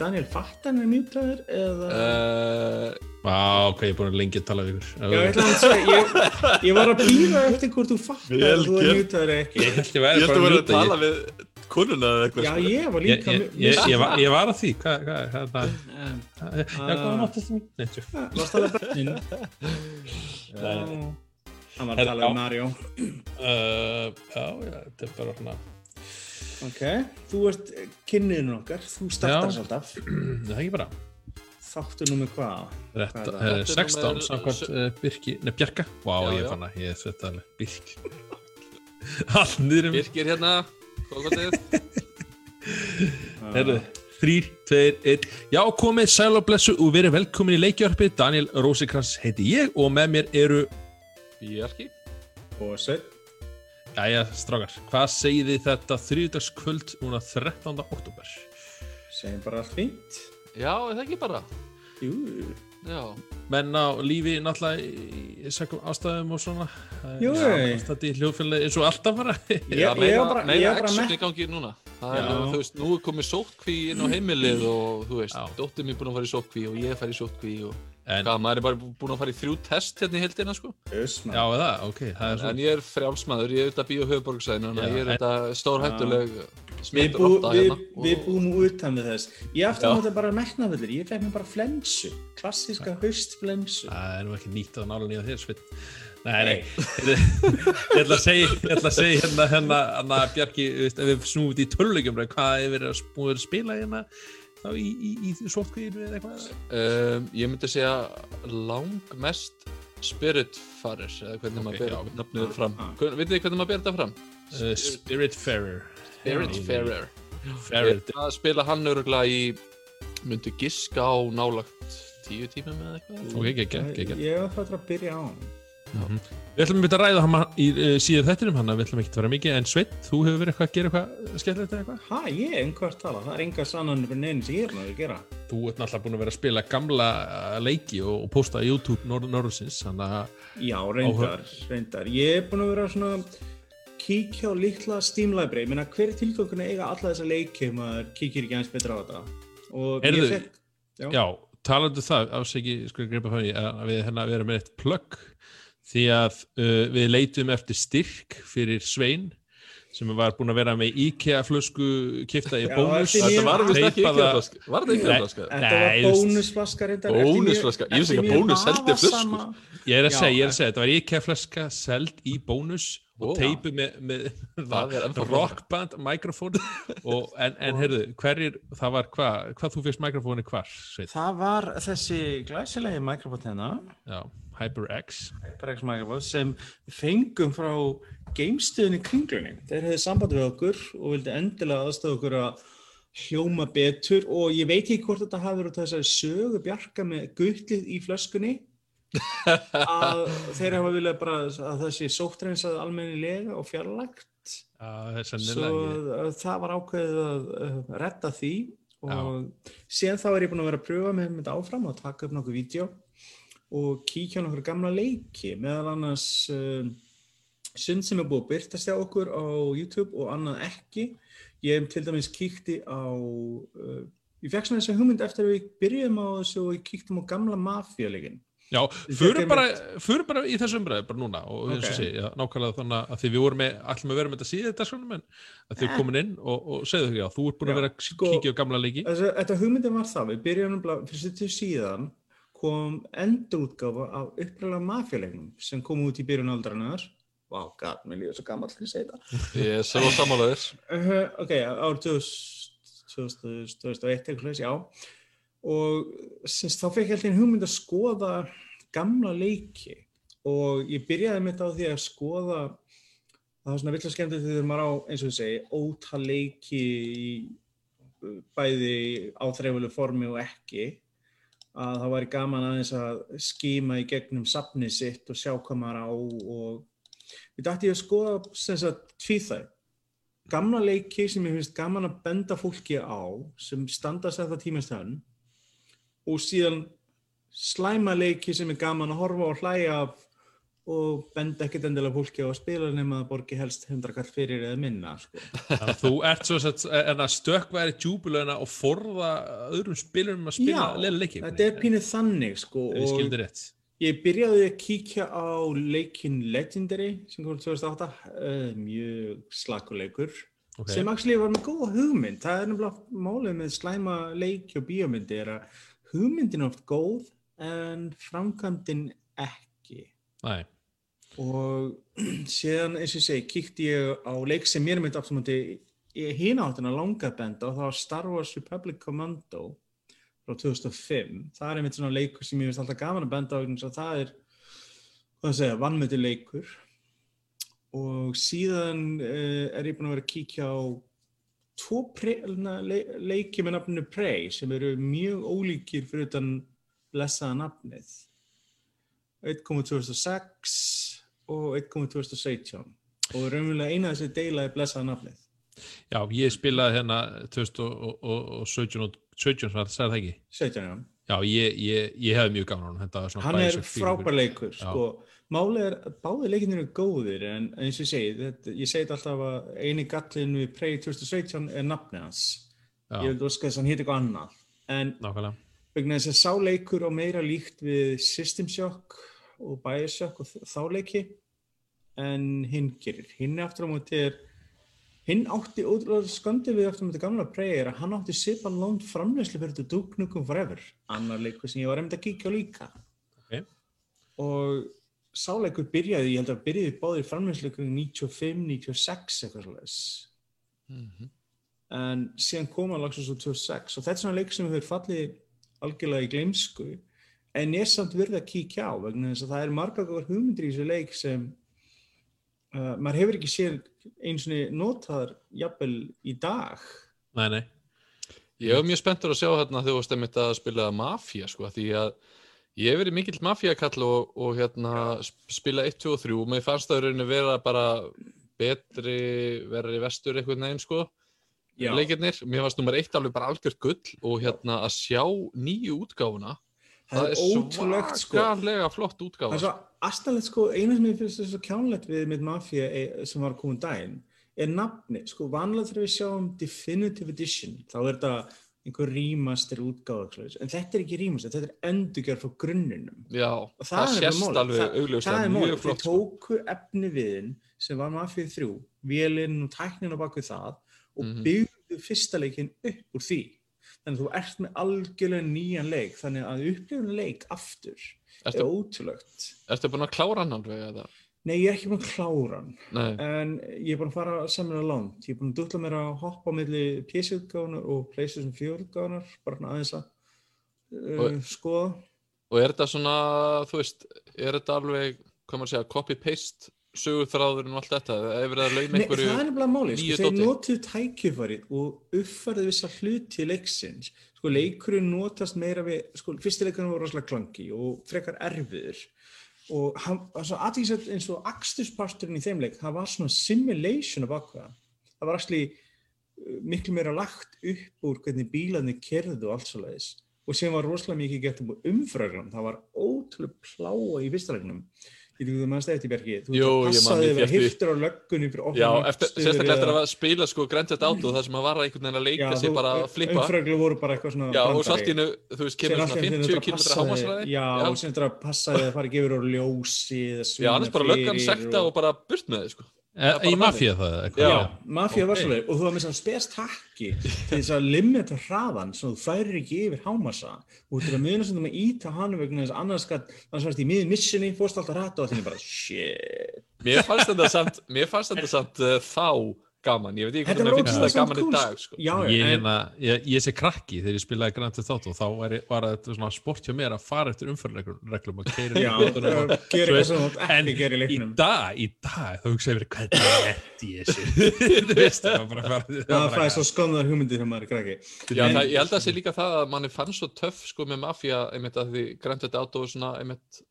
Daniel, fattar hann er mjútaður eða? Uh, Vá, ok, ég er búin að lengi að tala við ykkur. Já, ég, ætla að segja, ég, ég var að býða eftir hvort þú fattar að þú er mjútaður ekki. Ég held að vera að að tala mjúta. við konuna eða eitthvað Já, sko. ég var líka ég, ég, ég, var, ég var að því, hvað, hvað, hvað, hvað, já, hvað var náttúrulega því? Nei, tjú. Varst það að börnin? Hann var að tala um. Mario. Uh, já, já, þetta er bara svona, Ok, þú ert kynniðin okkar, þú startar Já. alltaf. það er ekki bara. Þáttu nú með hvað? Rétt, Hvað er uh, það? Þetta er 16 númer- samkvæmt uh, Birki, nei Bjarka Vá, Já, ég fann að ég þetta alveg Birk Allt niður um Birkir hérna þetta? Herðu, þrýr, tveir, einn Já, komið, sæl og blessu og verið velkomin í leikjörpi Daniel Rósikrans heiti ég og með mér eru Bjarki Og Sveinn. Jæja, strákar, hvað segið þið þetta þriðdagskvöld núna 13. oktober? Segjum bara allt fínt. Já, er það ekki bara? Jú, Já, Menn á lífi náttúrulega í, í sökum ástæðum og svona. Jú, er Þetta í hljóðfélagi eins og alltaf bara. Ég- Já, var bara action í gangi núna. Það er, þú veist, nú er komið sótkví inn á heimilið og þú veist, dóttir mér búin að fara í sótkví og ég fær í sótkví og En, hvað, maður er bara búin að fara í þrjú test hérna í heldina, sko öss já, það, ok, það er En svona ég er frjálsmaður, ég er auðvitað bíó höfuborgsæðin þannig að ég er en- þetta stórhættuleg Við, smittur bú, átta við, hérna við og- búum utan við þess. Ég aftur Já. á þetta bara metnaðvöldur. Ég fekk mér bara flensu. Klassíska haustflensu. Það er nú ekki nýtt að nála nýja þér, Svinn. Nei, nei, ég ætla að segja, ég ætla að segja hérna, hérna, hérna, Bjarki, þú veist, ef við snúum út í tölulegjum, hvað er verið að, búið að spila hérna, þá í, í, í, sótkvíðinu eða eitthvað? Um, ég myndi segja langmest Spiritfarer eða hvernig Ok, maður ber já. nafnið fram Ah. Hvern- vitið þið hvernig maður ber þetta fram? Uh, Spiritfarer. Spiritfarer Farer. Ég er að spila hann öruglega í myndi giska á nálagt tíu tímum eða eitthvað Ok, geggja, geggja. Ég var það að byrja á hann. Við ætlum að ræða hann í uh, síðan þettinum, hann við ætlum ekki að vera mikið, en Sveit, þú hefur verið eitthvað að gera eitthvað skemmtilegt eða eitthvað? Hæ, ég er einhvert tala. Það er enga sannanir fyrir neins ég er náttúrulega að gera. Þú ert náttúrulega búin að vera að spila gamla uh, leiki og, og posta á YouTube Nor Norðursins, Já, reyndar, reyndar. Ég er búin að vera svona kíkja á litla Steam Library. Ég meina, hver er tilgangurinn að eiga alla þessa leiki ef maður kíkir ekki aðeins betra á þetta? Fekk... Já. Talandu það, ásæki, sko ég greipa fæni, að við hérna erum með eitt plugg því að uh, við leitum eftir styrk fyrir Svein sem var búinn að vera með IKEA flösku kifta í Já, bónus eftir Þetta var vist ekki Teipaða- ekki Var þetta Nei. flaska? Þetta Nei, var veist- bónusflaska. Bónusflaska? Ég vissi ekki að Bónus seldi flöskur. Ég er að Já, segja, ég er en- að segja, þetta var IKEA flaska seld í bónus og teipu með, með rockband mikrofón og en, en heyrðu, hverjir, það var hvað, hvað þú fyrst mikrofóni hvar, Sveit? Það var þessi glæsilegi mikrofón hérna, Já, HyperX. HyperX mikrofón, sem fengum frá geimstöðinni kringlunni. Þeir hefði samband við okkur og vildi endilega aðstöða okkur að hljóma betur og ég veit ekki hvort þetta hafi verið út af þessari sögu bjarga með gullið í flöskunni. Að þeir hafa viljað bara að það sé sóttreinsað almennilega og fjarlægt. Já, það er svo uh, það var ákveðið að uh, redda því og síðan þá er ég búin að vera að pröfa með þetta áfram og taka upp nokkuð vídeo og kíkja á nokkur gamla leiki meðal annars uh, sund sem er búið að byrtast hjá okkur á YouTube og annað ekki. Ég hef til dæmis kíkti á uh, ég fekk svona þessi hugmynd eftir að við byrjum á þessu og ég kíktum á gamla mafíuleikin. Já, fékk bara, förum bara í þessu umræðu bara núna og eins og sé, já, nákvæmlega þannig að því við vorum með, ætlum að vera með þetta síðan þetta svona, en að þau Eh. komin inn og, og segðu þau, já, þú ert búin að Já, vera að sko- kíkja á gamla leiki. Þetta hugmyndin var það, við byrjum nefnilega fyrir sittu síðan kom endurútgáfa af uppræðlega mafjuleiknum sem kom út í byrjun aldrarinnar Vá, wow, gæt, mér líður svo gammal til að segja þetta Ég er svo sammálaður. Uh, Ok, árið 2000 2001 eitthvað já. Og syns, þá fekk ég alltaf hugmynd að skoða gamla leiki. Og ég byrjaði mitt á því að skoða það var svona vill að skemmtilegt þegar maður á, eins og þú segi, ótal leiki í uh, bæði áþreifulu formi og ekki að það væri gaman aðeins að skíma í gegnum safnið sitt og sjá hvað maður á og við dætti ég að skoða sem sagt tvíþæg gamla leiki sem ég finnst gaman að benda fólki á sem standast þetta tímast hann og síðan slæma leiki sem er gaman að horfa og hlæja af og benda ekkert endilega fólki á að spila nema að borgi helst 100 kall fyrir eða minna sko. Þú ert svo sett en að stökkværi djúbulöðina og forða öðrum spilum að spila Já, leila leiki þetta er pínuð þannig sko, og ég byrjaði að kíkja á leikin Legendary sem kom 2008 uh, mjög slakuleikur okay. sem actually var með góða hugmynd. Það er nefnilega málið með slæma leiki og bíómyndi er að hugmyndin er oft góð en framkvæmdin ekki. Nei, og síðan eins og ég segi kíkti ég á leik sem mér myndi aftur í hínáttina langa benda og það var Star Wars Republic Commando frá 2005 það er einmitt svona leikur sem ég finnst alltaf gaman að benda á það er hvað að segja, vannmöti leikur. Og síðan uh, er ég búin að vera að kíkja á tvo le, leiki með nafninu Prey sem eru mjög ólíkir fyrir utan blessaða nafnið. Einn komið 2006 og einn komið 2017 og raunverulega eina þessi deila er blessaða nafnið. Já, ég spilaði hérna 2017 og 17 var það sagði það ekki? 17 já. Já, ég, ég, ég hefði mjög gaman á hann hann er frábær leikur sko. málið er að báði leikinir eru góðir en eins og ég segi, þetta, ég segi þetta alltaf að eini gallin við Prey 2017 er nafnið hans. Já, ég vil óska þess að hann hétt eitthvað annað. En nákvæmlega. vegna þess að sá leikur á meira líkt við System Shock og Bioshock og þ- þá leiki en hinn gerir. Hinn aftur á móti er hinn átti ótrúlega skandi við aftur á móti gamla Prey er að hann átti sipa lónt framleyslu fyrir þetta Duke Nukem Forever. Annar leikur sem ég var reynd að kíkja á líka. Ok. og sáleikur byrjaði, ég held að byrjaði báðir framleyslu 95, 96 eitthvað svolítið Mhm. en síðan kom hann lagsum svo 2006 og þetta er svona leik sem hefur fallið algjörlega í gleymsku en er samt verið að kíkja á vegna þess að það er marga góðar hugmyndir í þessu leik sem uh, maður hefur ekki séð eins og notaðar jafnvel í dag. Nei, nei, Ég hef mjög spenntur að sjá hérna þegar þú varst einmitt að spila Mafia sko, því að ég hef verið mikill Mafia-kall og, og hérna sp- spila 1, 2 og 3 og mér fannst það í rauninni vera bara betri, verri vestur einhvern veginn sko, leikirnir. Mér fannst nummer 1 alveg bara algjört gull og hérna að sjá nýju útgáfuna, það er ótrúlegt sko svakalega flott það útgáfa. er svo astanlegt sko eina sem ég finnst þessu kjánlegt við með Mafia eh, sem var komin daginn er nafni, sko vanlega þegar við sjáum Definitive Edition, þá er þetta einhver remaster útgáfa en þetta er ekki remaster, þetta er endurgjörð frá grunninum Já, Og það, er sést málið. alveg Það- það er flott þeir sko. tóku efni viðin sem var Mafia 3 vélinn og tæknin á baku það og Mhm. byggðu fyrsta leikin upp úr því þannig að þú ert með algjörlega nýjan leik þannig að upplifun leik aftur er Ertu, ótrúlegt. Ertu búin að klára hann alveg eða? Nei, ég er ekki búin að klára hann Nei, en ég er búin að fara saman á langt. Ég er búin að dutla mér að hoppa á milli PC-utgáðunar og PlayStation 4-utgáðunar bara aðeins að uh, skoða. Og er þetta svona, þú veist, er þetta alveg, hvað maður segja, copy-paste sögurþráðurinn og allt þetta, eða er verið að lauma Nei, einhverju það er nefnilega máli, sko, þeir notuðu tækifærið og uppfærðu vissa hluti leiksins. Sko, leikurinn notast meira við sko, fyrsti leikurinn var rosalega klangi og frekar erfiður. Og hann svo aðtíðsett eins og akstusparturinn í þeim leik, það var svona simulation af ákveða, það var actually uh, miklu meira lagt upp úr hvernig bílarnir kerðu og allt svo leiðis og sem var rosalega mikið gett um umfröglan, það var ótrúlega pláa í fyrsta veit ekki þú mannst eftir Bjarki, þú passaði að því. hirtur á löggunni fyrir opnum Já, eftir, sérstaklega eftir að spila sko Grand Theft Auto þar sem að vara einhvern veginn að leika sig bara að flippa. umfröglu voru bara eitthvað svona Já, og brandari. allt í hennu, þú veist, kemur svona í einu 50 þetta km hámasræði já, og sem þetta passaði að fara ekki yfir á ljósi eða Já, svína annars bara löggan sekta og bara burt með þið, sko í mafíu það Já. mafía var svolítið og þú var með svona spes takki til þess að limita hraðan svo þú færir ekki yfir hámassa og þú er að muna sem þú með íta hann vegna þess að annars skatt, annars varst í miðin missinni fórst alltaf hratt og þannig bara shit. Mér fannst þetta samt, mér fannst þetta samt uh, þá gaman, ég veit ekki Þetta hvernig mér finnst þetta gaman í dag, sko. Já, Ég, en, hérna, ég, ég sé krakki þegar ég spilaði Grand Theft Auto þá var, ég, var þetta svona sport hjá mér að fara eftir umförreglum og keira átt En í dag, í dag, þá hugsaði ég verið hvernig er þessu? Þú veist, það var bara að fara Það er fræðist svo skonðar hugmyndir þegar maður er krakki. Já, En- það, ég held að það sé líka það að manni fannst svo töff sko með Mafia einmitt að því Grand Theft Auto er svona einmitt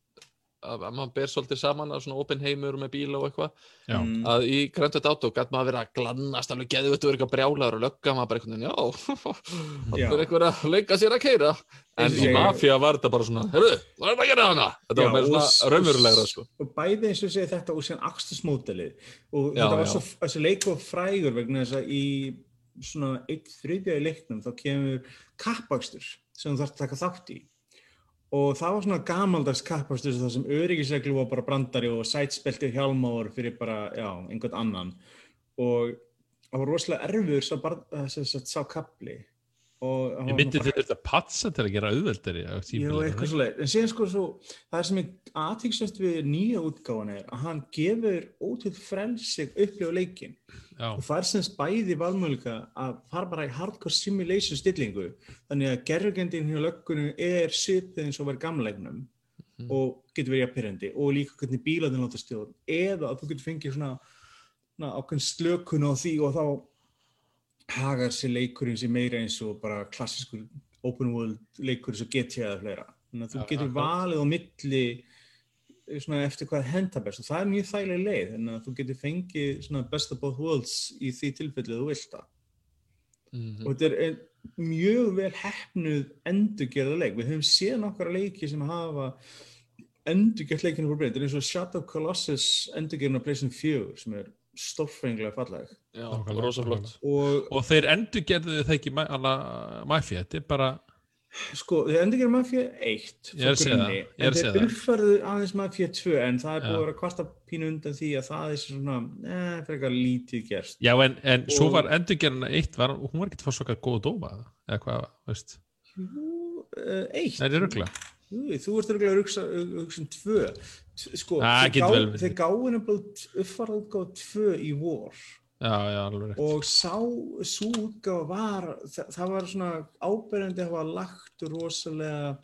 að, að maður ber svolítið saman að svona open heimur með bíla og eitthvað. Mm. að í Grand Theft Auto gæti maður verið að glannast alveg geðu þetta verið eitthvað brjálaður og lögga maður bara einhvern veginn, já, það er eitthvað að leika sér að keira en og í Mafia var þetta bara svona herru, hvað er þetta að gera hana? Þetta Já, var meira og s- svona raunverulegra sko. og bæði eins og segja þetta og síðan axtusmódelið og Já, þetta var svo, þessi leik var frægur vegna þess að í svona eitt þriðja í leiknum þá kemur kappakstur sem þú þarf að taka þátt í og það var svona gamaldags kappakstur það sem öryggisreglu var bara brandari og sætspelti hjálmáður fyrir bara, já, einhvern annan. Og það var rosalega erfiður sá, bara, sá, sá kapli og það ég myndi bara- þetta patsa til að gera auðveldari Jú, eitthvað ekki? svo leið. En síðan sko svo, það sem er aðtíksvæmt við nýja útgáfan er að hann gefur ótil frelsi upplifa leikin. Já, Og það er semst bæði valmöðuleika að fara bara í hardcore simulation stillingu. Þannig að gerðugendin hjá löggunum er svipið eins og var í gamleiknum Mhm. og getur verið jafnpyrrandi og líka hvernig bílaðin láta stjórn. Eða að þú getur fengið svona, svona ákveðin slökun á því og þá hagar sér leikurinn sér meira eins og bara klassiskur open world leikur eins og GTA eða fleira. Þannig að þú Já, getur valið á milli eh, eftir hvað henda best. Og það er mjög þægileg leið þannig að þú getur fengið best of both worlds í því tilfellið þú vilt það. Mhm. og þetta er ein, mjög vel hefnuð endurgerða leik. Við höfum séð nokkara leiki sem hafa endurgerð leikinu fyrir breynd þetta er eins og Shadow Colossus endurgerðin á Playstation 4 sem er stórfenglega falleg. Já, rosaflott. og, og þeir endur gerðu þeir ekki mafja, þetta er bara sko, þeir endur gerðu mafja 1 ég er að segja það en þeir uppfærðu aðeins mafja 2 en það er búið að vera kvarta pínu undan því að það er svona, eh, eða, fyrir eitthvað lítið gerst Já, en, en og, svo var endur gerðuna 1 og hún var ekki fórst okkar góð að dóma eða hvað, veist? Jú, eh, 1 Nei, þetta er ruggla Þú ert ruggla ruggsun um 2 Sko, Ah, þeir getur gá- nefnilega uppfara útgáð tvö í vor. Já, já, og sá, útgáð var það, það var svona áberandi að hafa lagt rosalega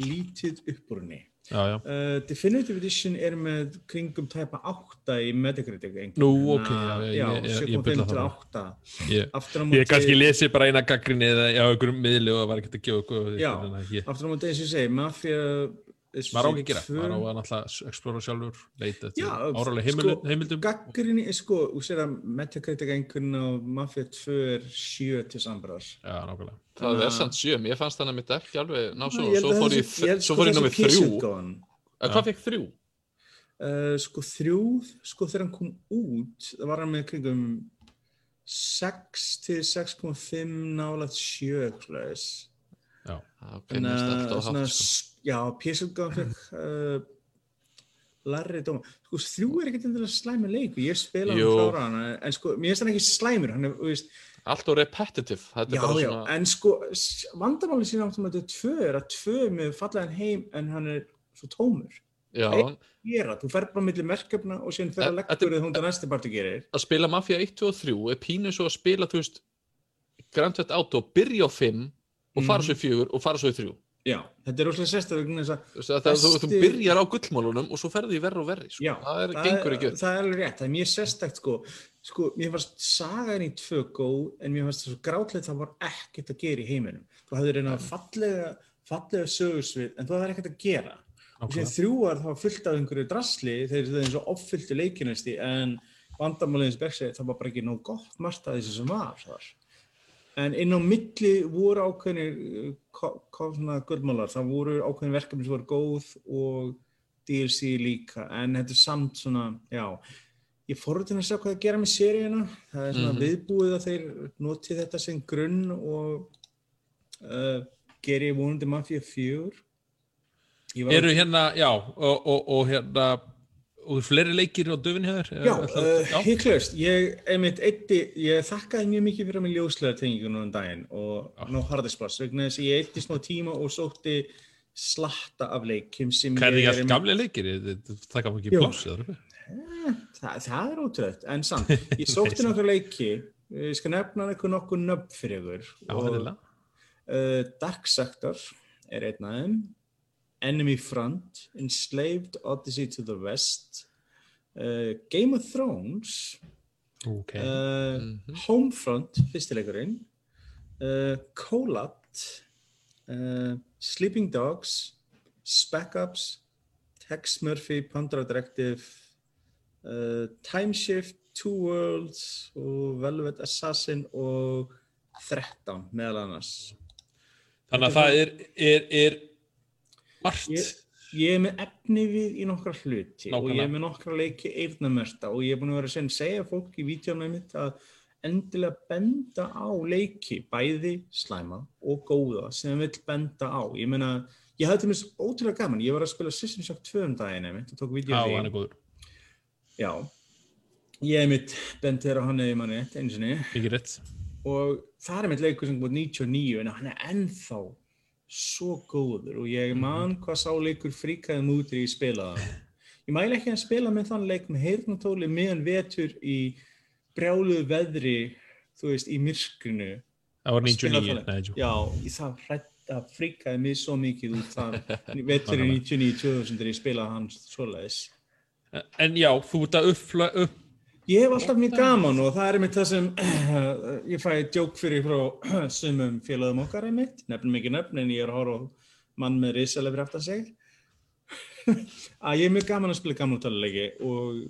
lítið upp úr henni. Já, já, uh, Definitive Edition er með kringum tæpa átta í Metacritic. Nú, ok, já, ég- já, ég- ég 7.5 bulla til það 8 ég, ég kannski lesi bara eina gaggrinni eða á einhverjum miðli og var ekki að gefa ég- aftur á móti eins og ég segi Mafia maður á ekki að gera, tvö- maður á að náttúrulega explora sjálfur, leita Já, eftir áralega heimildum, sko, heimildum. gaggrinni, sko, þú sér að Metacritic einhvern á Mafia 2 er 7 til sambrás Já, nákvæmlega. Það er samt sjö, ég fannst þannig að mitt ekki alveg ná svo, svo að fór ég, þessi- ég svo sko, fór ég þessi námið þrjú. PC-útgáfan, En Hvað fekk þrjú? uh, sko þrjú sko þegar hann kom út það var hann með kringum 6 til 6,5 nálægt 7 eitthvað svoleiðis. Já, finnst alltaf svona, hátt sko. já, PC-útgáfan fekk uh, larri dóma sko þrjú er ekkert endilega slæmi leiku ég spila hann klára hann en sko mér finnst hann ekki slæmur hann er, þú veist, Allt og repetitive, Já, er bara já, svona en sko vandamáli síðan áttum að þetta er tvö er að tvö með fallegan heim en hann er svo tómur. Já, Gera, þú fer bara millir merkefna og síðan fer að En- lektur eða hún það næsti parti gerir. að spila Mafia 1, 2 og 3 er pínu svo að spila, þú veist Grand Theft Auto, byrja á 5 og fara Mhm. svo í 4 og fara svo í 3 Já, þetta er óslega sérstaklega vegna þess að Þú það, Besti- byrjar á gullmálunum og svo ferði í verri og verri sko. Já, það er, gengur ekki upp. það er alveg rétt, það er mjög sérstakt sko, sko, mér fannst sagan í tvö góð en mér fannst það svo grátlegt það var ekkert að gera í heiminum. Þú hafði reynað fallega, fallega sögursvið en það er ekkert að gera. Síðan þrjúar það var fullt af einhverju drasli þegar það er eins og offylltu leikinasti en vandamáliðins bergsi það var bara ekki nóg gott margt að þessu sem var þar. En inn á milli voru ákveðinir svona gullmálar, það voru ákveðin verkefni sem voru góð og DLC líka, en þetta er samt svona, já, ég fóruð til að sjá hvað það gera með seríuna, það er svona Mhm. viðbúið að þeir noti þetta sem grunn og uh, geri vonandi Mafia 4 Ég var- Eru hérna, já, og, og, og hérna og fleiri leikir á döfin hér Já, uh, hygglust, ég, ég þakkaði mjög mikið fyrir að mér ljóslega tengingu nú um daginn og Já. ná hardisplass, vegna þess að ég eitti smá tíma og sótti slatta af leikjum sem Hvað er ég ekki allt einmitt- gamlega leikir? Það gaf ekki pláss eða eitthvað? Það, það er ótrúlega, en samt, ég sótti nokkur leiki, ég skal nefna eitthvað nokkur nöfn fyrir ykkur. Já, Og, endilega. uh, Dark Sector er einn af þeim, Enemy Front, Enslaved Odyssey to the West, uh, Game of Thrones, Ok. uh, Mhm. Homefront, fyrstileikurinn, uh, Colat, uh, Sleeping Dogs, Spec Ops, Tex Murphy, Pandora Directive, uh, Timeshift, Two Worlds og Velvet Assassin og 13 meðal annars. Þannig að það er, er, er margt. Ég, ég er með efni við í nokkra hluti og ég er með nokkra leiki eirnamerta og ég er búin að vera að segja, fólk í vítjónu mitt að endilega benda á leiki, bæði slæma og góða sem vill benda á. Ég meina, ég hafði til mér ótrúlega gaman, ég var að spila System Shock 2 um daginn og tók vídeo Já, ég er mitt bent þér á hann eða manni sinni Ekki rétt. og það er mitt leikur sem búið 99 en hann er ennþá svo góður og ég man hvað sá leikur fríkaði mútur í spilaða. Ég mæli ekki að spila með þann leik með heyrnatóli meðan vetur í brjáluðu veðri, þú veist, í myrkrinu. Það var Spila 99. þannig. Nei, jú. Já, það hrætt að fríkaði mig svo mikið út það vetur í 99-2000 þegar ég spilaði hans svoleiðis. En já, þú ert að uppfla, upp, Ég hef alltaf mjög gaman og það er einmitt það sem ég fæ djók fyrir frá sumum félagum okkar einmitt, nefnum ekki nefn en ég er að horfa á mann með risalefri aftan sig að ég er mjög gaman að spila gamla töluleiki og,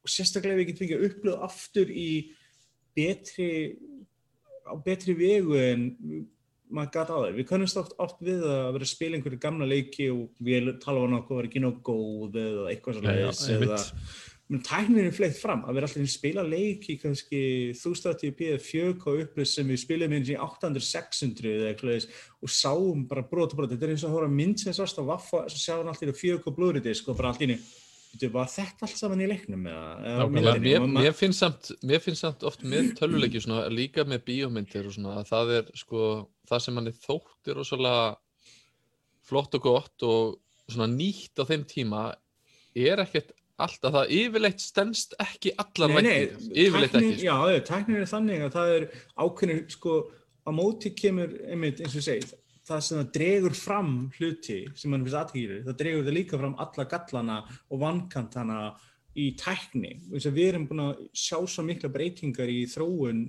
og sérstaklega ef ég get fengið að upplöða aftur í betri á betri vegu en maður gæti á þeir. Við kannumst oft, oft við að vera að spila einhverju gamla leiki og við tala um okkur að vera ekki nóg góð eða eitthvað svona eða. Menn tæknin er fleitt fram að vera alltaf að spila leiki kannski 1080p eða 4K upplýs sem við spilum eins í 800-600 eða eitthvað og sáum bara brot og brot þetta er eins og að hóra mynd sem sást á Vaffa sem sjáum allt í 4K blúridisk og bara allt í einu Veitu, var þetta allt saman í leiknum eða, myndinni? mér, mér, finnst samt, mér finnst samt oft með tölvuleiki svona, líka með bíómyndir og svona að það er sko það sem manni þóttir og svolítið flott og gott og svona nýtt á þeim tíma er ekkert alltaf það yfirleitt stendst ekki allar væntingar, yfirleitt tæknin, ekki. Já, tæknin er þannig að það er ákveðin, sko, á móti kemur, einmitt, eins og segið, það sem það dregur fram hluti sem mann finnst aðtýri, það dregur það líka fram alla gallana og vankantana í tækni. Að við erum búin að sjá svo mikla breytingar í þróun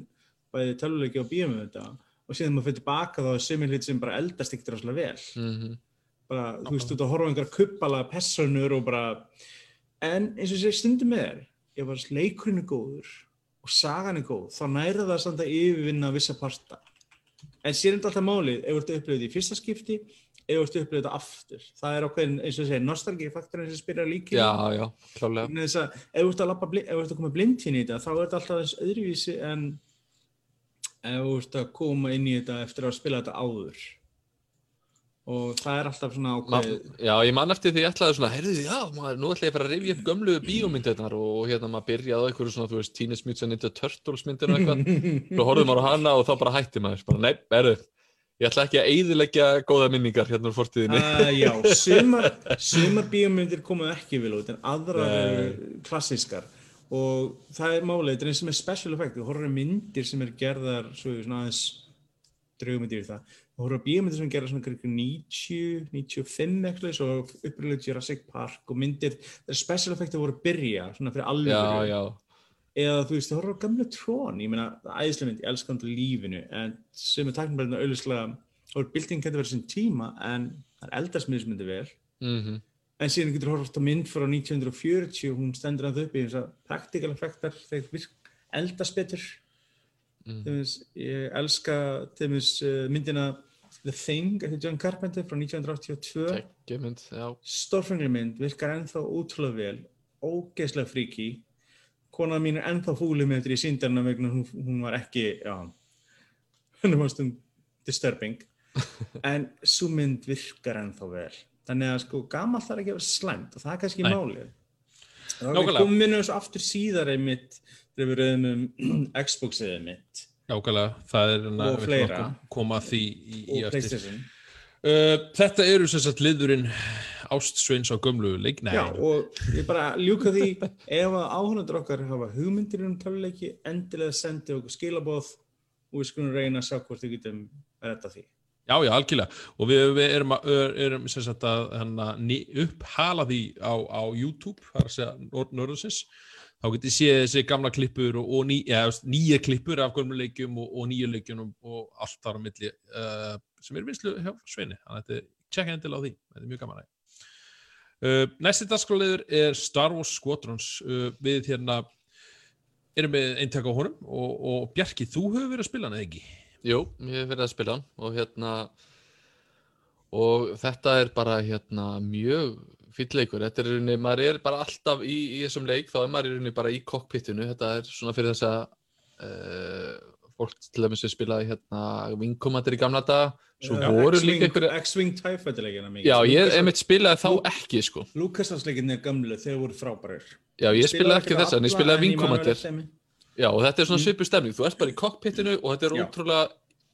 bæði töluleiki og bíum með þetta og síðan maður fyrir tilbaka þá er sömur hlut sem bara eldast ekkert rosalega vel Mhm. bara, þú veist, þú að horfa á einhverja kuppala personur og bara en eins og sé stundum með þér ef að leikurinn er góður og sagan er góð, þá næra það samt að yfirvinna vissa parta. En sér er þetta alltaf málið, ef þú ert þetta í fyrsta skipti ef þú ert upplifa þetta aftur. Það er ákveðin, eins og segja, nostalgifaktorinn sem spyrir líkið já, já, klálega að ef þú ert að, koma blind inn í þetta þá er þetta alltaf eins öðruvísi en ef þú ert að koma inn í þetta eftir að spila þetta áður og það er alltaf svona ákveð já, ég man eftir því ég ætlaði svona, heyrðu, já, maður, nú ætla ég að fara að rifja upp gömlu bíómyndirnar og, og hérna maður byrjaði á einhverju svona, þú veist, Teenage Mutant Ninja Turtles myndir og eitthvað. Svo horfðum maður á hana og þá bara hætti maður, bara, nei, erðu, ég ætla ekki að eyðileggja góða minningar hérna úr fortíðinni. Uh, já, sumar, sumar bíómyndir komu ekki vel út en aðrar Nei. klassískar. Og það er málið, þetta er eins og með special effect, þú horfður myndir sem er gerðar svo svona aðeins það, þú á bíómyndir sem er gerðar svona kringum 90, 95 eitthvað, svo uppröðlega Jurassic Park og myndir, það er special effecti voru að byrja, svona fyrir alveg Já, já, eða þú veist, þú horfður á gamla trón ég meina, æðislega mynd, ég elska hann til lífinu en sem er tæknibærið auðvitað þá er bilding getur verið sin tíma en það er eldarsmiðismyndi vel. Mhm, en síðan getur horft á mynd frá 1940 og hún stendur að þau upp í þess að praktikal effektar þegar virk eldast betur. Mm. ég elska dæmis, uh, myndina The Thing eftir John Carpenter frá 1982 ekki mynd, já, stórfengli mynd, virkar ennþá útrúlega vel ógeðslega fríki konan mín er ennþá fúlið með þetta í síndarna vegna hún, hún var ekki henni var stund disturbing. En svo mynd virkar ennþá vel. Þannig að sko gamall þarf ekki að vera slæmt og það er kannski Nei. málið. Þá við komum inn á þessu aftur síðar einmitt þegar við rauðum um Xbox-ið mitt Nákvæmlega, það er hérna, við fleira. að kom- koma því í, í. Playstation Uh, þetta eru sem sagt liðurinn Ástsveins á gömlu leik, nei, Já, og ég bara ljúka því ef að áhundur okkar hafa hugmyndir um töluleiki, endilega sendi okkur skilabóð og við skulum reyna að sjá hvort við getum að retta því. já, já, algjörlega og við, við erum, að, erum sem sagt að hana, upphala því á, á YouTube, það er að segja Nord Þá getið séð þessi gamla klippur og, og ný, ja, nýja klippur af gömlu leikjum og, og nýja leikjum og allt þar á milli uh, sem er vinslu hjá Sveini, þannig að tjekka endilega á því, þetta er mjög gaman Uh, næsti dagskráliður er Star Wars Squadrons. Uh, við hérna erum við eintak á honum og, og Bjarki, þú hefur verið að spila hann eða ekki? Jú, ég hef verið að spila hann og hérna og þetta er bara hérna mjög fýll leikur, þetta er rauninni, maður er bara alltaf í, í þessum leik, þá er maður rauninni bara í cockpitinu, þetta er svona fyrir þess að uh, fólk til dæmis sem spilaði hérna vinkomandir í gamla daga, svo Já, voru líka einhverju X-Wing leikina mikið. Já, ég Lucas- einmitt spilaði þá ekki sko. Lucasarts leikinni er gamlu, þeir voru frábærir. Já, ég spilaði ekki þessa, en ég spilaði vinkomandir Já, og þetta er svona Mm. svipu stemning, þú ert bara í cockpitinu og þetta er Já. ótrúlega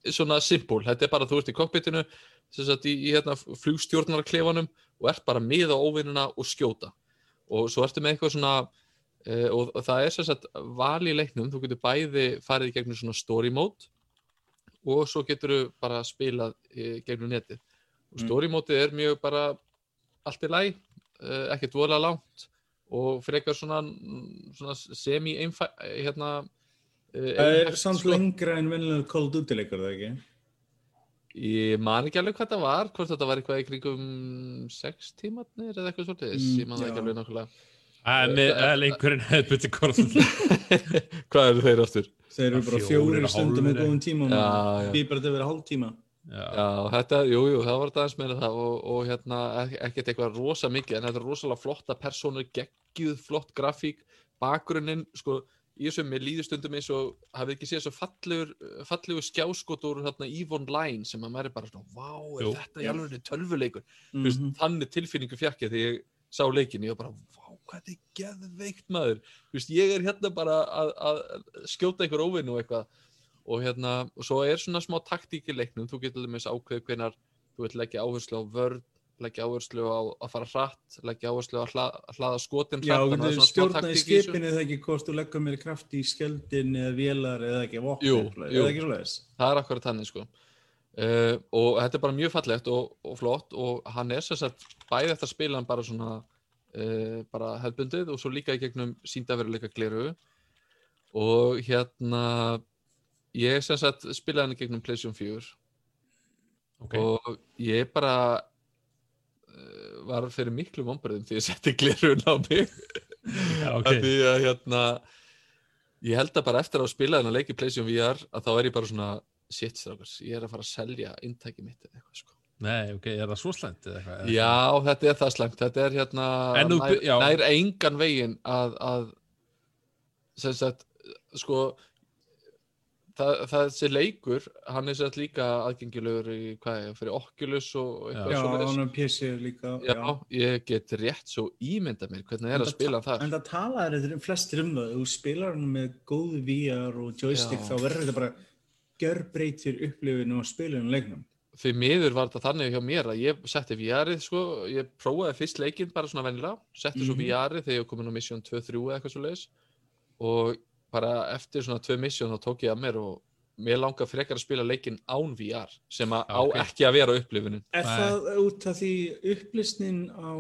svona simpul, þetta er bara þú ert í cockpitinu sem sagt í, í hérna flugstjórnarklefanum og ert bara með á óvinnuna og skjóta og svo ertu með eitthvað svona uh, og, það er sagt val í leiknum, þú getur bæði farið í gegnum svona story mode og svo getur þú bara spilað uh, gegnum netið og Mm. story mode er mjög bara allt í læg, uh, ekkert voðalega langt og frekar svona, svona semi-einfæ hérna Það er samt lengra en vennilega Call of Duty leikur, það ekki? Ég man ekki alveg hvað það var, hvort þetta var eitthvað í kringum sex tímatnir eða eitthvað svolítið, Mm, ég man það ekki alveg nákvæmlega. En það er lengurinn hefðbuti korðum. hvað eru þeir áttur? Þeir eru bara og stundum hálfur, góðum tíma og við bara þetta verið hálf tíma. Já. Já, þetta, jú, jú, það var þetta aðeins meira það og, og hérna, ek- ekkert eitthvað rosa mikið, en þetta er rosalega flotta personur, geggjuð, flott grafík, bakgrunnin, sko, í þessu mér líður stundum eins og hafið ekki séð svo fallegur, fallegur skjáskot úr hérna Eve Online sem að maður er bara svona, vá, er Jú. þetta í alveg tölvuleikur? Mhm. veist, þannig tilfinningu fjakk ég þegar ég sá leikin ég var bara, vá, hvað er geðveikt maður veist, ég er hérna bara að, að skjóta einhver óvinn og eitthvað og hérna, og svo er svona smá taktík í leiknum, þú getur með þess ákveð hvenar þú vilt leggja áherslu á vörn leggja áherslu á að fara hratt leggja áherslu á að hla, hlaða skotin Já, hratt þú þannig að það er getur svona smá stjórnað í taktík í þessu. skipinu eða ekki hvort þú leggur meiri kraft í skjöldin eða vélar eða ekki vopn Jú, eða jú. ekki svoleiðis. það er akkurat þannig sko uh, og þetta er bara mjög fallegt og, og flott og hann er sem sagt bæði eftir að spila hann bara svona uh, bara hefbundið og svo líka í gegnum síndaveruleika gleru og hérna ég sem sagt spilaði hann í gegnum PlayStation 4 Ok. og ég bara var fyrir miklu vombriðum því ég setti glerun á mig Já, ok. okay. því að hérna ég held að bara eftir að spila þennan leik í PlayStation VR að þá er ég bara svona shit strákars, ég er að fara að selja inntæki mitt eða eitthvað sko Nei, ok, er það svo slæmt eða eitthvað? Já, þetta er það slæmt, þetta er hérna En þú- nær, nær engan veginn að, að sem sagt, sko það, það þessi leikur hann er sett líka aðgengilegur í hvað er, fyrir Oculus og eitthvað Já, svoleiðis. hann er PC líka. Já, ég get rétt svo ímynda mér hvernig er að spila þar En það talaður þetta flestir um það. Þú spilar hann með góð VR og joystick Já. þá verður þetta bara gjörbreytir upplifinu og spilinu leiknum. því miður var þetta þannig hjá mér að ég setti VR-ið sko, ég prófaði fyrst leikinn bara svona vennilega, setti svo Mhm. VR-ið þegar ég kom inn á Mission 2-3 eða eitthvað svo leiðis og bara eftir svona tvö mission þá tók ég að mér og mér langar frekar að spila leikinn án VR sem að Já, á ekki að vera upplifunin. Er það út af því upplýsnin á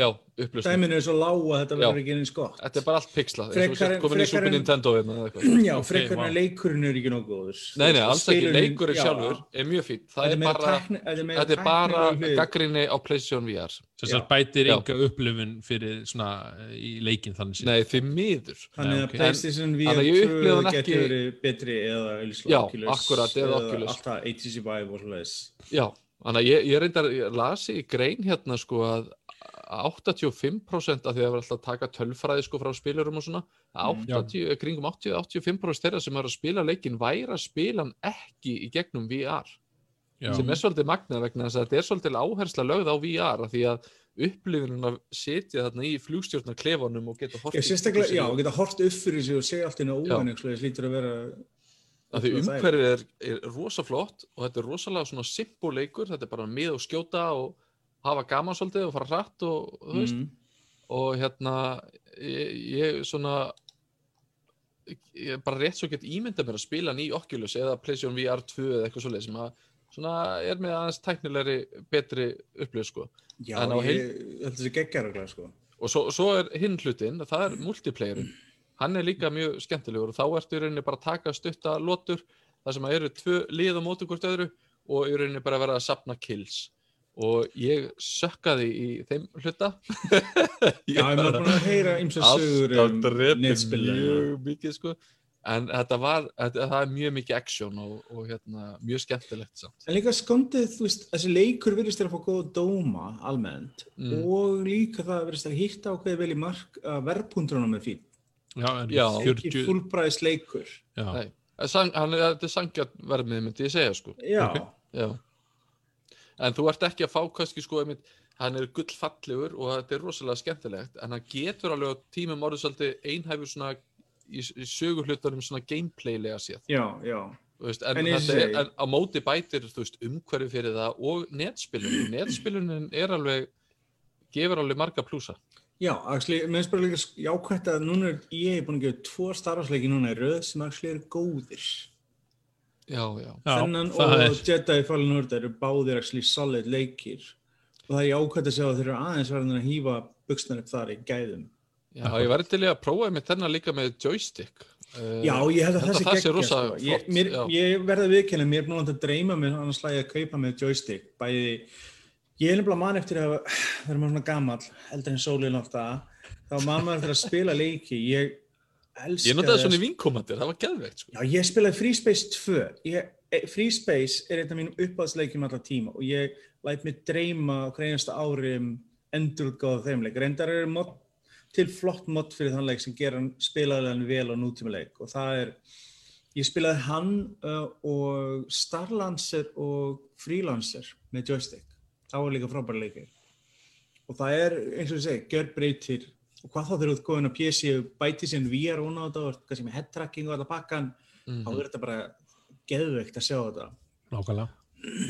já, upplifun, dæminu er svo lág að þetta verður ekki eins gott? þetta er bara allt pixlað eins og Frekar sett komin í Super en- Nintendo hérna eða eitthvað Já, Ok, frekar en vá. að leikurinn er ekki nóg góður. Nei, nei, alls ekki, leikurinn já, sjálfur er mjög fínt, það er bara þetta er er bara gaggrinni á PlayStation VR Sem Já. sagt bætir enga upplifun fyrir svona eh, í leikinn þannig séð. nei, því miður Þannig að. PlayStation að VR ég 2 upplifði hann getur ekki- verið betri eða Oculus Já, akkurat, eða Oculus. alltaf HTC Vive og svoleiðis Já, þannig að ég, ég reyndar, ég lasi í grein hérna sko að 85% af því að það var alltaf að taka tölfræði sko frá spilurum og svona. Mm, 80, kringum 80-85% þeirra sem er að spila leikinn væri að spila hann ekki í gegnum VR Já. sem er svolítið magnað vegna þess að þetta er svolítið áhersla lögð á VR af því að upplifunum að sitja þarna í flugstjórnar klefanum og geta hort Já, og- geta hort upp fyrir sig og segja allt inn á óvæn eitthvað, lítur að vera að því umhverfið er, er rosa flott og þetta er rosalega svona simpul leikur þetta er bara mið og skjóta og hafa gaman svolítið og fara hratt og þú veist. Mm, og hérna ég, ég svona ég bara rétt svo get ímynda mér að spila hann í Oculus eða PlayStation VR 2 eða eitthvað svoleið sem að svona er með aðeins tæknilegri betri upplöð sko. Já, ég held þessi geggjar sko. og svo, svo er hinn hlutin, það er multiplayerin hann er líka mjög skemmtilegur og þá ertu í rauninni bara að taka stutta lotur þar sem að eru tvö lið á móti hvort öðru og í rauninni bara að vera að sapna kills og ég sökkaði í þeim hluta Já, ég maður búin að heyra ymsa sögur alltaf um netspilin. mjög mikið sko en þetta var, þetta, það er mjög mikið action og, og hérna, mjög skemmtilegt samt En líka skondið, þú veist, þessi leikur virðist þér að fá góða dóma almennt Mm. og líka það virðist þér að hitta ákveði vel í mark að verðpunturunum er fín. Já, en Já. Ekki 40 fullbræðis leikur. Já, Nei, er- þetta er sangjart verðmið myndi ég segja sko Já, Ok. Já. En þú ert ekki að fá kannski sko einmitt, hann er gullfallegur og þetta er rosalega skemmtilegt en hann getur alveg á tímum orðið svolítið einhæfur svona í, í söguhlutunum svona gameplaylega séð já, já. Veist, en, er, en á móti bætir veist, umhverfi fyrir það og netspilunin netspilunin er alveg gefur alveg marga plúsa Já, finnst bara líka jákvæmt að núna er ég búin að gefa tvo starfsleiki núna í röð sem eru góðir. Já, já, já Þennan og er Jedi Fallen Order eru báðir actually solid leikir og það er jákvæmt að sjá að þeir eru aðeins verðin að hýfa buksnar upp þar í gæðum. já ég væri til í að prófa með þennan líka með joystick Eh, Já, ég held að það það sé geggja rosa sko. ég, flott, mér, já. ég verði að viðkynna, mér er búin að dreyma mér annars slæði að kaupa með joystick bæði, ég er nefnilega mann eftir að þegar maður svona gamall, heldur en sólinn alltaf, þá mann maður eftir að spila leiki, ég elska Ég notaði svona í vinkomandir, það var geðveikt sko. Já, ég spilaði Free Space 2 ég, eh, Free Space er einn af mínum uppáðsleikjum allar tíma og ég læt mig dreyma á hverjasta ári um endurutgáða þeim leik. Reyndar er mod, til flott mod fyrir þann leik sem gera hann spilaðilegan vel á nútíma leik og það er ég spilaði hann uh, og Starlancer og Freelancer með joystick. Það var líka frábæra leikir. Og það er eins og ég segi, gjör breytir og hvað þá þegar þú ert góðin á PC og bæti síðan VR og á þetta og kannski með head tracking og þetta pakkan Mhm. þá er þetta bara geðveikt að sjá þetta nákvæmlega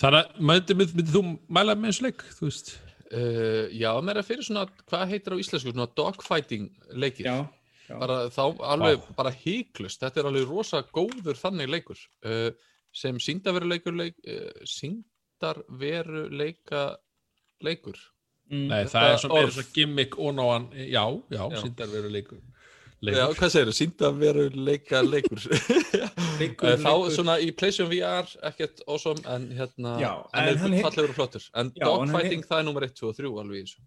Þannig að myndi, myndi, þú mæla með þessu leik, þú veist Uh, já, mér er fyrir svona, hvað heitir á íslensku, svona dogfighting leikir. já, já. Bara þá alveg Vá. bara híklust, þetta er alveg rosa góður þannig leikur uh, sem síndarveruleikur leik, uh, síndarveruleika leikur. Mm. Nei, það er svona meira svona gimmick og náan, já, já, Já. síndar veru leikur Já, hvað segir þú? Síndarveruleika leikur. Leikur, Uh, þá leikur. svona í PlayStation VR ekkert awesome en hérna Já, en er hann he- fallegur og flottur en Já, en dogfighting he- það er nummer 1, 2 og 3 alveg í þessu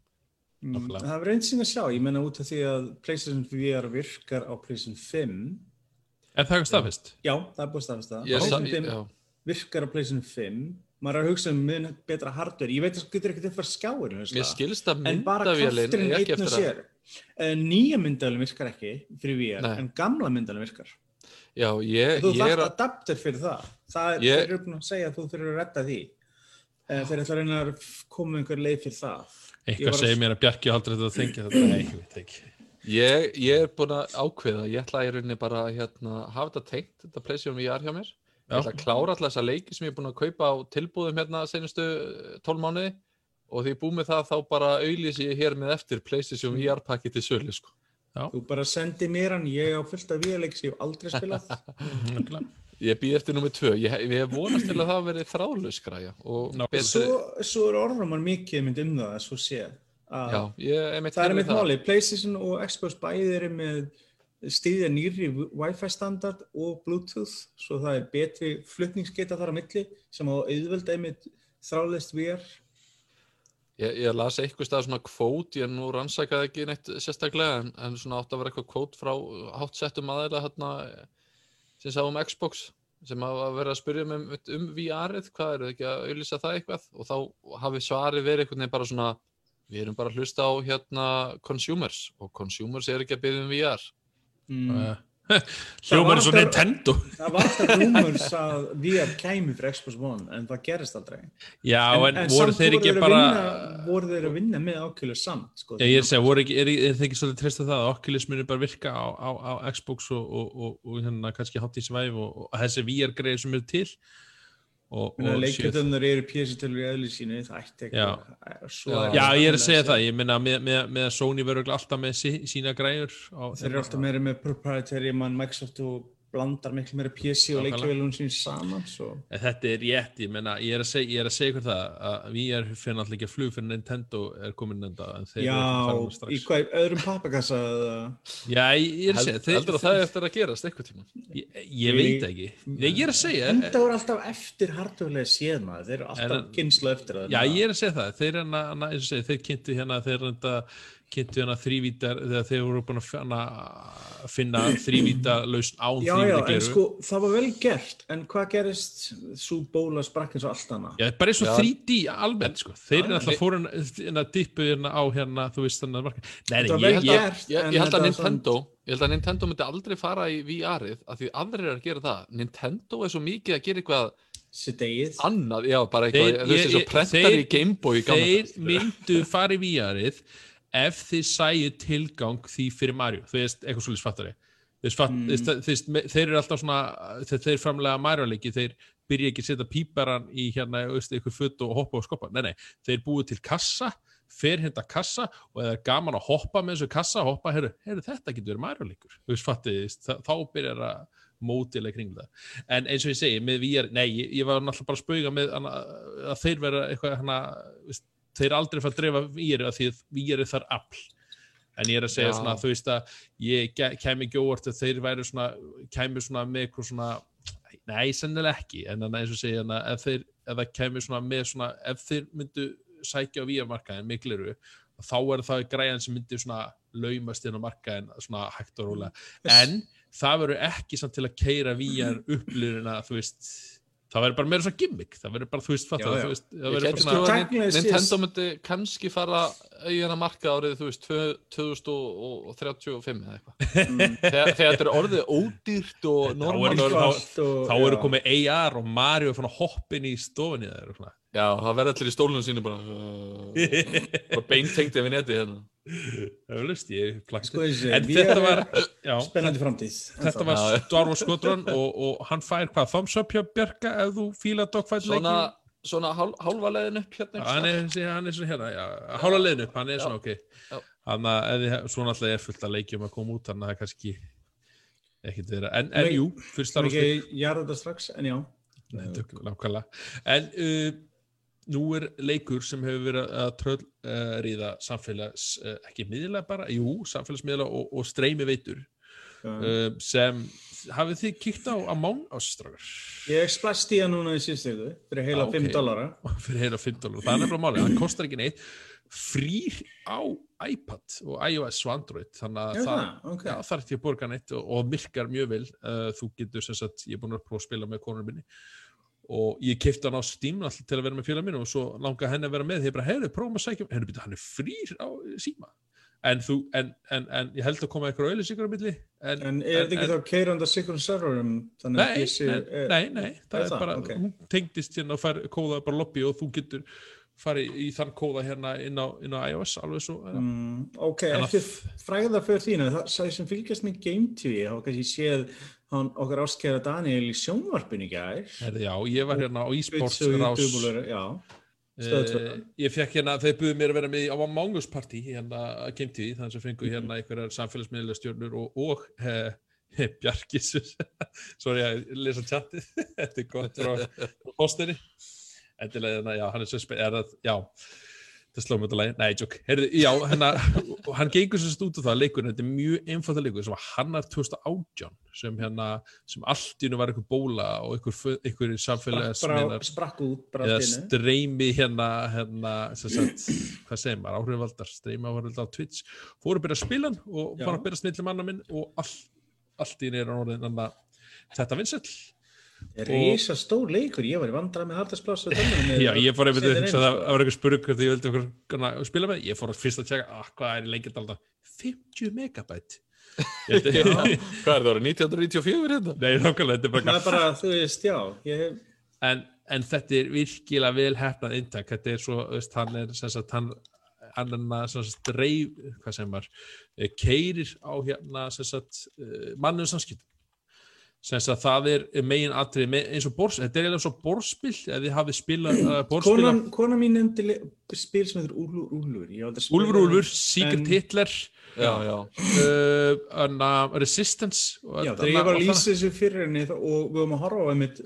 Mm, það verður einn sín að sjá, ég menna út af því að PlayStation VR virkar á PlayStation 5 Er það eitthvað staðfist? já, það er búið staðfist það sa- PlayStation 5 já. virkar á PlayStation 5 maður er að hugsa um mun betra hardware ég veit að það getur ekkert upp að skjáir Mér skilst að krafturinn er ekki eftir að sér. Eh, nýja myndavélinn virkar ekki fyrir VR, Nei. en gamla myndavélinn virkar. Já, ég, þú ég er að adapter fyrir það. Það er, Ég- eru búin að segja að þú fyrir að redda því. Eh, þeir ætla að reyna að koma einhver leið fyrir það. Ég Eitthvað að- segir mér að Bjarki haldur þetta að þengja þetta. Nei, ég veit ekki. Ég, ég er búin að ákveða, ég ætla í rauninni bara að hérna, hafa þetta tengt, þetta PlayStation VR hjá mér. Ég ætla að klára alltaf þessa leiki sem ég er búin að kaupa á tilbúðum hérna senustu 12 mánuði. Og því ég er búið með það þá bara auðlýsi ég hér með eftir PlayStation VR pakki til sölu sko. þú bara sendi mér hann, ég á fullt af VR-leik sem ég hef aldrei spilað. Ég býð eftir nummið 2, ég, ég hef vonast til að það verði þráðlaus græja. Og Ná, betri, svo, svo er orðramar mikið mynd um það, svo sé að já, ég er mitt það er mitt máli, Playstation og Xbox bæði eru með stíðja nýri Wi-Fi standard og Bluetooth, svo það er betri flutningsgeta þar á milli sem á auðvelda einmitt þráðlist VR Ég, ég las eitthvað stað svona kvót, ég nú rannsakaði ekki neitt sérstaklega en, en svona átt að vera eitthvað kvót frá hátsettum aðeila hérna sem sá um Xbox sem hafa verið að spyrja um, um VR-ið, hvað eru þið ekki að auðlýsa það eitthvað og þá hafi svari verið einhvern veginn bara svona við erum bara að hlusta á hérna consumers og consumers er ekki að byrja um VR. Hljómar er svo Nintendo. það var alltaf rumors að VR kæmi fyrir Xbox One en það gerist aldrei. Já, en, voru samt þeir ekki bara vinna, voru þeir að vinna með ákjölu samt sko, Já, ég er að segja, voru ekki, er, er það ekki svolítið treyst að það að Oculus muni bara virka á, á, á Xbox og, og, og, og hérna kannski HTC Vive og, og þessi VR-greið sem eru til leikjöndunir eru PC-tölur í eðli sínu það ætti ekki Já. Já. ég er að segja það ég minna með, með, með að Sony verður alltaf með sí, sína græjur á, Þeir eru alltaf meira með proprietary mann Microsoft og blandar miklu meira PC og leikjavélum sín saman svo. En þetta er rétt, ég menna, ég er að segja, ég er að segja ykkur það að VR fyrir náttúrulega ekki að flug fyrir Nintendo er komin enda, en þeir Já, eru farin í strax. hvað, öðrum pappakassa eða Já, ég ég er að segja, Held, heldur að það er eftir að gerast eitthvað tíma ég, ég veit ekki. Nei, ég er að segja, Enda voru alltaf eftir hardware séð maður, þeir eru alltaf kynslu eftir það já, ég er að segja það, þeir, kynntu hérna, þrývítar, þegar þeir voru búin að finna, þrývíta lausn án Já, já, þrývíta en sko, það var vel gert, en hvað gerist svo bóla sprakk eins og allt annað? Já, bara eins og Já. 3D almennt, sko. Þeir eru alltaf fóru hérna að dippu hérna á hérna, þú veist, þannig að marka. Nei, ég að, gert. ég, en ég held að Nintendo ég held að Nintendo myndi aldrei fara í VR-ið af því aðrir eru að gera það Nintendo er svo mikið að gera eitthvað annað, já, bara eitthvað, Þeir- ég- ég- prentar þeir- í Gameboy þeir myndu fara í VR-ið ef þið sæju tilgang því fyrir Mario, þú veist, eitthvað svolítið fatt, Mm. þeir eru alltaf svona þeir, framlega Mario-leiki, þeir byrja ekki að setja píparan í hérna, eitthvað futt og hoppa og skoppa, nei, nei, þeir búið til kassa fer hérna kassa og eða er gaman að hoppa með þessu kassa, hoppa, heyrðu, heyrðu þetta getur verið Mario-leikur, þú veist, fattið þá byrjar að mótilega kring það. En eins og ég segi, með VR, nei, ég, ég var náttúrulega bara að spauga með hana, að þeir vera eitthvað hana, veist, þeir aldrei fara að drefa VR að því að VR er þar afl. En ég er að segja Já. svona, þú veist að ég ke- kæmi ekki óvart að þeir væri svona kæmi svona með eitthvað svona nei, sennilega ekki, en þannig eins og segja hana, ef þeir, ef það kæmi svona með svona, ef þeir myndu sækja á VR-markaðin mikliru, þá er það græðan sem myndi svona laumast inn á markaðin svona hægt og rólega. En það verður ekki samt til að keira VR upplýrina, þú veist það verður bara meira svona gimmick það verður bara, þú veist, já. þú veist það verður bara sko svona Nintendo myndi kannski fara hennar marka árið, þú veist, tvö- 2035 eða eitthvað. Mm. Þegar, þetta er orðið ódýrt og normal. þá- þá eru komið AR og Mario er fann að hoppa inn í stofinni það er svona Já, það verður allir í stólunum sínu bara, uh, bara beintengt yfir neti hérna. Það er lust, ég plakti Sko en þetta var, já, spennandi framtíð. þetta var Wars Squadron og, og hann fær hvað, thumbs up hjá Bjarka ef þú fíla dogfight Svona, leiki svona hál, hálfa leiðin upp hérna. Hann er, sé- hann er svona hérna, já, hála leiðin upp, hann er Já. svona ok. Hann að, svona alltaf er fullt að leikjum að koma út, þannig að það er kannski ekkert vera, en, en jú Star Það Wars er þetta strax, en já. Nei, nákvæmlega. En uh, nú er leikur sem hefur verið að tröll uh, ríða samfélags, uh, ekki miðla bara, jú, samfélagsmiðla og, og streymi veitur Uh, uh, sem, hafið þið kíkt á Among Us, strákar? ég splæst í það núna í síðustu ykkur, fyrir heila Já, 5 ok. dollara. fyrir heila 5 dólar, það er nefnilega málið, hann kostar ekki neitt frýr á iPad og iOS og Android þannig að það, það, ok. já, það er ekki að borga neitt og, og virkar mjög vel uh, þú getur sem sagt, ég er búin að prófa að spila með konur minni og ég kefti hann á Steam alltaf til að vera með félag minn og svo langaði henni að vera með því ég bara, heyrðu, prófum að sækja henni byrja, hann er frýr á síma en, þú, en, en, en ég held að koma eitthvað auðlýsingur á milli en, er þetta ekki þá keiranda sikur serverum? Að Nei, nei, nei, það er bara, Ok. hún tengdist hérna og fær kóða bara lobby og þú getur farið í þann kóða hérna inn á, inn á iOS alveg svo, mm. Ok, að- eftir fræða fyrir þínu, það sem fylgjast með Game TV, þá kannski séð hann okkar ástkæra Daniel í sjónvarpinu gær. herði, já, ég var hérna á stöð tvö. uh, ég fekk hérna, þeir buðu mér að vera með á Among Us Party hérna að TV, þannig sem fengu hérna einhverjar samfélagsmiðlega stjórnur og, og uh, Bjarkis sorry að lesa chatið. Þetta er gott frá postinni endilega, hérna, já, hann er svo spenn það, já, það sló mér þetta lagi nei, jók, heyrðu, já, og hann gengur sem stútu það leikur, þetta er mjög einfalda leikur sem var hannar 2018 sem hérna, sem allt í hennu var einhver bóla og einhver, einhver bara, sprakk út bara eða streymi hérna, hérna sem sagt, hvað segir maður, áhrifaldar streymi áhrifaldar á Twitch. Fóru að byrja að spila hann og fara að byrja að snilli manna minn og all, allt í nýra orðin anna, þetta vinsell Rísa stór leikur, ég var í vandrað með hartaspláss já, ég fór einmitt, Setja inn, svo það það var eitthvað spurning hvort ég vildi okkur gana, spila með, ég fór að fyrst að tjekka ah, hvað er lengjart alltaf, 50 megabæt Ég held Já, að- hvað er það árið, 1994 hérna? Nei, nákvæmlega, þetta er bara Það er bara, þú veist, já, ég hef, en, en þetta er virkilega vel hefnað inntak, þetta er svo, veist, hann er sem sagt, hann hann er að sem sagt, dreif, hvað sem var keirir á hérna sem sagt, mannum samskiptum sem sagt, það er megin atrið eins og bors, þetta er eiginlega svo borspil ef þið hafið spilað uh, borspila konan, konan mín nefndi spil sem heitir Úlfur Úlfur, Úlfur. Úlfur, Secret en- Hitler já, já. uh, anna, Resistance og, Já, þegar ég var að lýsa þessu fyrir henni og við vorum að horfa á einmitt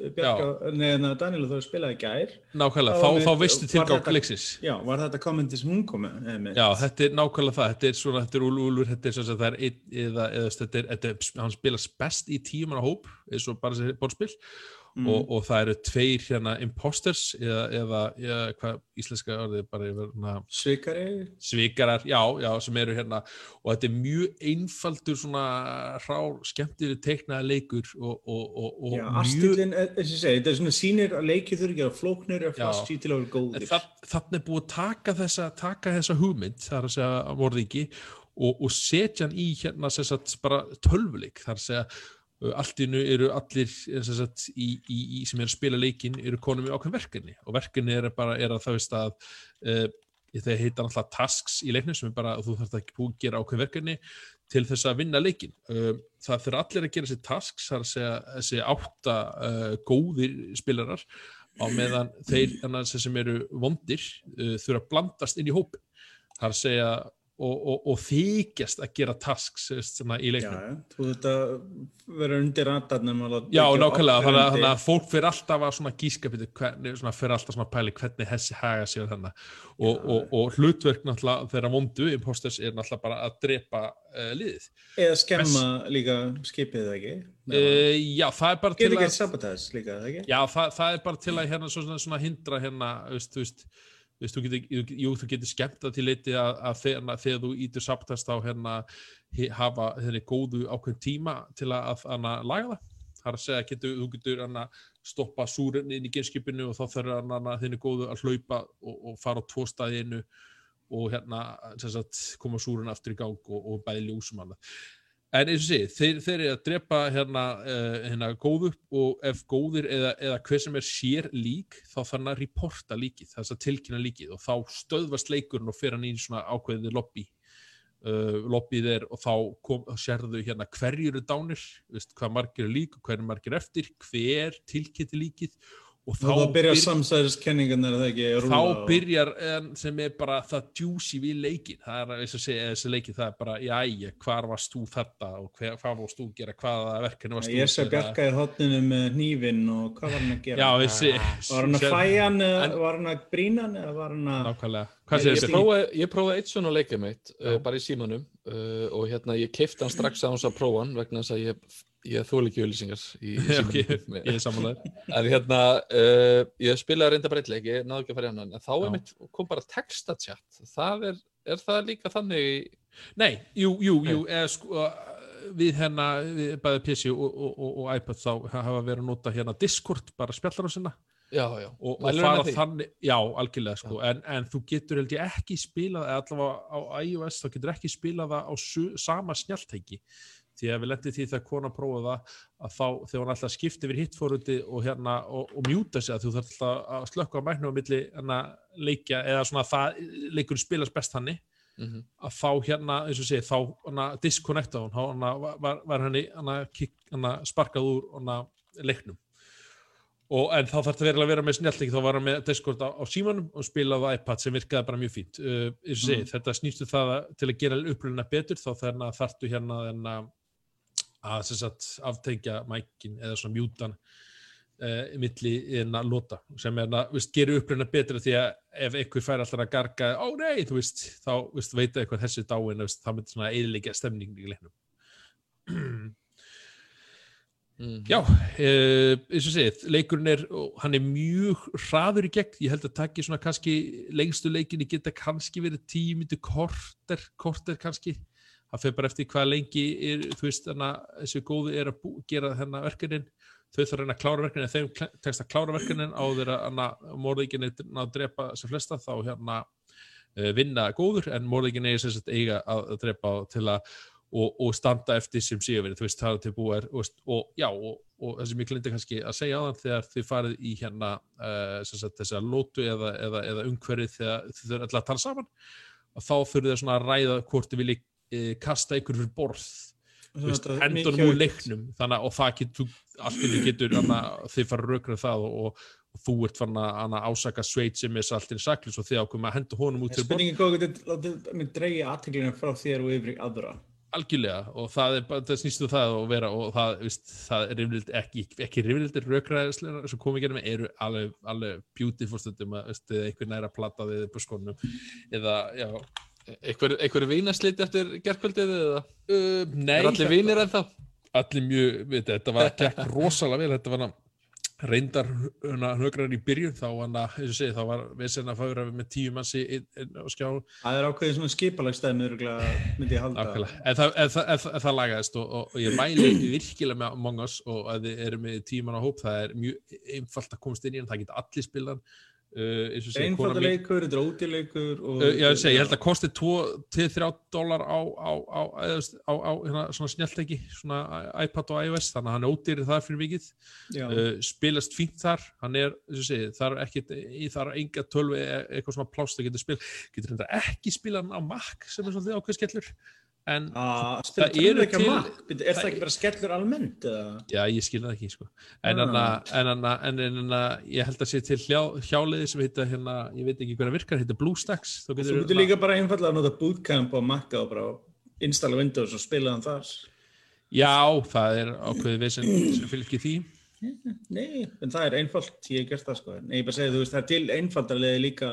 neðan að Daniel þá spilaði gær nákvæmlega, þá veistu þetta- leiksins Já, var þetta kommenti sem hún kom með einmitt? Já, þetta er nákvæmlega það, þetta er svona, þetta er Úlfur, þetta er svona, það er eða, eða, þetta er, þetta hann spilast best í tíman á hóp, eins og bara bórspil Mm. og, og það eru tveir hérna imposters, eða, eða, eða hvað íslenska orðið bara yfir, hérna, Svikari svikarar, já, já, sem eru hérna og þetta er mjög einfaldur svona rár, skemmtileg teiknaða leikur og, og, og, og Já, ég segi, þetta er svona sýnir að leikið þurfi ekki að flóknir og Já. flasky til að vera góðir það, þannig er búið að taka þessa, taka þessa hugmynd, það er að segja morðingi og, og setja hann í hérna sagt bara tölvuleik, það er að segja allt innu eru allir eh, sagt, í, í, í, sem er að spila leikin eru konum í ákveðin verkefni. Og verkefni er bara er að það veist að uh, þeir heita alltaf tasks í leiknum sem er bara að þú þarf ekki búið að gera ákveðin verkefni til þess að vinna leikin uh, það þurfa allir að gera þessi tasks það er að segja þessi átta uh, góðir spilarar á meðan þeir annars, sem eru vondir þurfa að blandast inn í hópin það er að segja og, og, og þykjast að gera tasks veist, svona, í leiknum. Já, þú þetta vera undir ratarnum Já, nákvæmlega, þannig að, að fólk fyrir alltaf að hvernig, svona fyrir alltaf svona pæli hvernig þessi haga sér þarna. Og, og, og hlutverk náttúrulega þeirra vondu imposters er náttúrulega bara að drepa uh, liðið. Eða skemma líka skipið ekki? Uh, já, það er bara til Getur ekki að sabotage líka, ekki? Já, það, það er bara til að hérna svona, svona hindra hérna, veist, þú veist, þú getur, jú, þú getur skemmt það til leiti að, að þegar, þú ítur saptast á hérna hafa þeirri góðu ákveðin tíma til að, að, að laga það. Það er að segja, getur, þú getur hana, stoppa súrunni inn í genskipinu og þá þarf þeirri góðu að hlaupa og, og fara á tvo staði einu og hérna sagt, koma súrun aftur í gang og, og bæði ljósum hana. En eins og sé, þeir, þeir eru að drepa hérna, uh, hérna góðu og ef góðir eða, eða hver sem er sér lík þá þarf hann að reporta líkið, þess að tilkynna líkið og þá stöðvast leikurinn og fer hann í svona ákveðið lobby uh, lobbyið er og þá kom, sérðu hérna hverjir eru dánir veist, hvað margir eru lík og hverjir margir eftir hver tilkynnti líkið og Þá, þá byrja byr- samsæðiskenningarnar það ekki að rúlla þá byrjar en, sem er bara það juicy við leikin það er þessi leikin það er bara jæja, hvar varst þú þetta og hver, hvað varst þú að gera, hvaða verkefni varst þú Ég sé Bjarka í hotninu með hnífin og hvað var hann að gera? já, þessi Var hann að fæja hann var hann að brína hann eða var hann að... nákvæmlega, hvað Ég, prófaði, ég prófaði eitt svona leikið mitt uh, Já. bara í símanum uh, og hérna ég keipti hann strax á hans að prófa hann vegna þess að ég, ég þól ekki auðlýsingar í, símanum. ég er samanlega en hérna uh, ég spilaði reynda bara eitt leik, ég náðu ekki að fara í annan en þá er mitt, kom bara textatchat það er, er það líka þannig í- nei, jú, jú, jú eða, sko, við hérna við bæði PC og, og, og, og iPad þá hafa verið að nota hérna Discord bara spjallar á sinna. Já, já, og, fara þannig, já, algjörlega sko, en, en þú getur held ég ekki spilað eða allavega á iOS þá getur ekki spilað það á su, sama snjáltæki því að við lendið því þegar kona prófaði það að þá þegar hann alltaf skipti yfir hittfórundi og hérna og, og mjúta sig að þú þarf alltaf að slökka á mæknu á milli hérna leikja eða svona það leikur spilast best hanni Mhm. að þá hérna, eins og sé, þá hana, disconnecta hún, hana, var, var henni hana, kick, hana, sparkað úr hana, leiknum og en þá þarf þetta verið að vera með snjallleiki þá var hann með Discord á, á símanum og spilaði á iPad sem virkaði bara mjög fínt uh, segi, Mm. þetta snýstu það að, til að gera upplunina betur þá þarna þarftu hérna að sagt, aftengja mækin eða svona mjútan uh, milli en að lota sem er að gera upplunina betur því að ef einhver fær alltaf að garga ó nei, þú veist, þá veist, veit eitthvað þessi dáin, það myndi svona eðilegja stemning í leiknum. Mhm. Já, uh, eins og segið, leikurinn er, hann er mjög hraður í gegn, ég held að takki svona kannski lengstu leikinni geta kannski verið tíu myndu korter, korter kannski, það fyrir bara eftir hvað lengi er, þú veist, þannig að þessi góði er að gera þennan verkefnin, þau þarf að reyna að klára verkefnin, ef þeim tekst að klára verkefnin á þeirra morðingin er að drepa sem flesta, þá hérna uh, vinna góður, en morðingin er sem sagt eiga að, drepa til að og, og standa eftir sem sigurveri þú veist, það er til búið og, og já, og, og það sem ég glindi kannski að segja á þann þegar þið farið í hérna uh, sagt, þessa lótu eða, eða, eða umhverfið þegar þið þurfum alltaf að tala saman og þá þurfum þið svona að ræða hvort þið vilji uh, kasta ykkur fyrir borð. Veist, Þetta hendunum úr leiknum þannig að og það getur, allt inni getur að þið fara að rökra það og, og, og þú ert farin að ásaka sveit sem er saltin saklus og þið ákveðum að henda honum út fyrir borð. Spurningin látið mig dreigja aðteglina frá þér og yfir aðra. algjörlega og það, er, það snýstu það og vera og það, veist, það er rifnild ekki, ekki rifnildir rökræðislega sem komið gerum eru alveg, alveg beautiful stundum að veist, eða einhver næra plata við upp á skónum. Eða, já Einhver, einhver vínarslit eftir gerkvöldið eða? uh, nei, Er allir vínir en þá? allir mjög, veit, þetta var gekk rosalega vel, þetta var hana, reyndar högrar í byrjun þá var hana, eins og segi, þá var við senna að fára með tíu manns í inn- inn á skjá Það er ákveðið svona skipalagstæmi myndi ég halda. En það, en, það, en, það, en það lagaðist og, og, og ég mæli virkilega með Among Us og að þið eru með tíman á hóp, það er mjög einfalt að komast inn í hann, það geta allir spilan kona mín Einfaldaleikur, þetta er. Uh, já, ég, held að kosti 2-3 dólar á, á, á, á, á, á hérna, svona svona iPad og iOS, þannig að hann er ódýrið það fyrir vikið. Já, uh, spilast fínt þar hann er, segi, það er ekkit í þar er enga tölvi, e- eitthvað svona plást að getur spil, getur þetta ekki spila hann á Mac sem er svolítið ákveð skellur en að spila það eru til-. Bíddu, Er það ekki bara skellur almennt? Já, ég skil það ekki, sko. En, Ah. anna, en, anna, en, en anna, ég held að sé til hljá, hjáliði sem heita hérna, ég veit ekki hvernig virkar, heita BlueStacks. Þú getur, líka bara einfallega að nota bootcamp á Mac og bara installa Windows og spila hann þar. Já, það er ákveðið við sem, sem fylgir því. Nei, en það er einfalt, ég hef gert það sko. Nei, ég bara segi, þú veist, það er til einfaldarlega líka.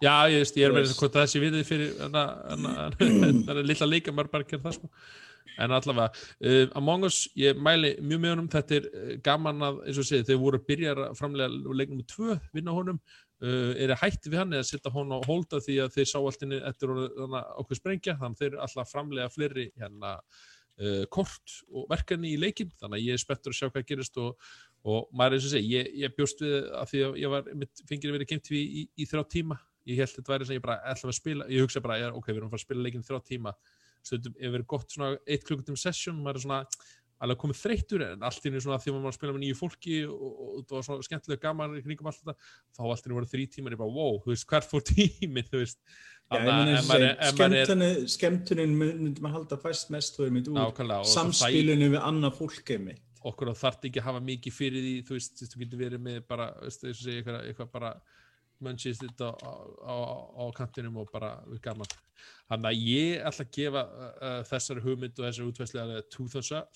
Já, ég veist, ég er með þess að það sé virðið fyrir hana, hana, lilla bara gerir það, sko. En allavega, uh, Among Us, ég mæli mjög með honum, þetta er uh, gaman að, eins og segið, þeir voru að byrja að framlega leiknum með tvö, vinna honum, uh, er það hætti við hann eða setja hon á holda því að þeir sá alltinni eftir okkur sprengja, þannig að þeir alltaf framlega fleiri hérna uh, kort og verkefni í leikin, þannig að ég er spettur að sjá hvað gerist og, og maður eins og segi, ég, ég bjóst við að því að ég var, mitt fengir að vera geimt við í, í þrjá tíma, ég held þetta væri sem ég bara ætla að spila, ég hugsa bara, ja, ok, við erum að fara að spila leikin í þrjá tíma, stundum ef verið gott svona eitt klukkutum session, maður er svona alveg komið þreyttur en allt í einu svona því að maður var að spila með nýju fólki og, og, það var svona skemmtilega gaman í kringum allt þetta, þá allt í einu voru þrý tímar ég bara, wow, þú veist, hvert fór tíminn? Þú veist, ég Þannig að skemmtunin, myndi maður halda fæst mest þú mynd úr samspilinu við annað fólk einmitt. okkur og þarf ekki að hafa mikið fyrir því þú veist, þú getur verið með bara veist, eitthvað, eitthvað bara munchist þetta á, á, á kantinum og bara við gaman þannig að ég ætla að gefa uh, uh, þessari hugmynd og þessari útvæslega alveg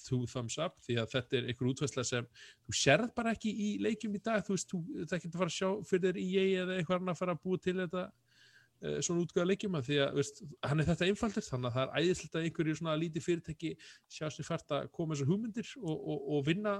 two thumbs up, því að þetta er einhver útvæslega sem þú sérð bara ekki í leikjum í dag. Þú veist, þú þetta ekki að fara að sjá fyrir þér í ég eða eitthvað annað að fara að búa til þetta uh, svona útgöða leikjum að því að veist, hann er þetta einfaldur þannig að það er æðislegt að einhverju svona lítið fyrirtæki sjá sér fært að koma þessar hugmyndir og, og, og vinna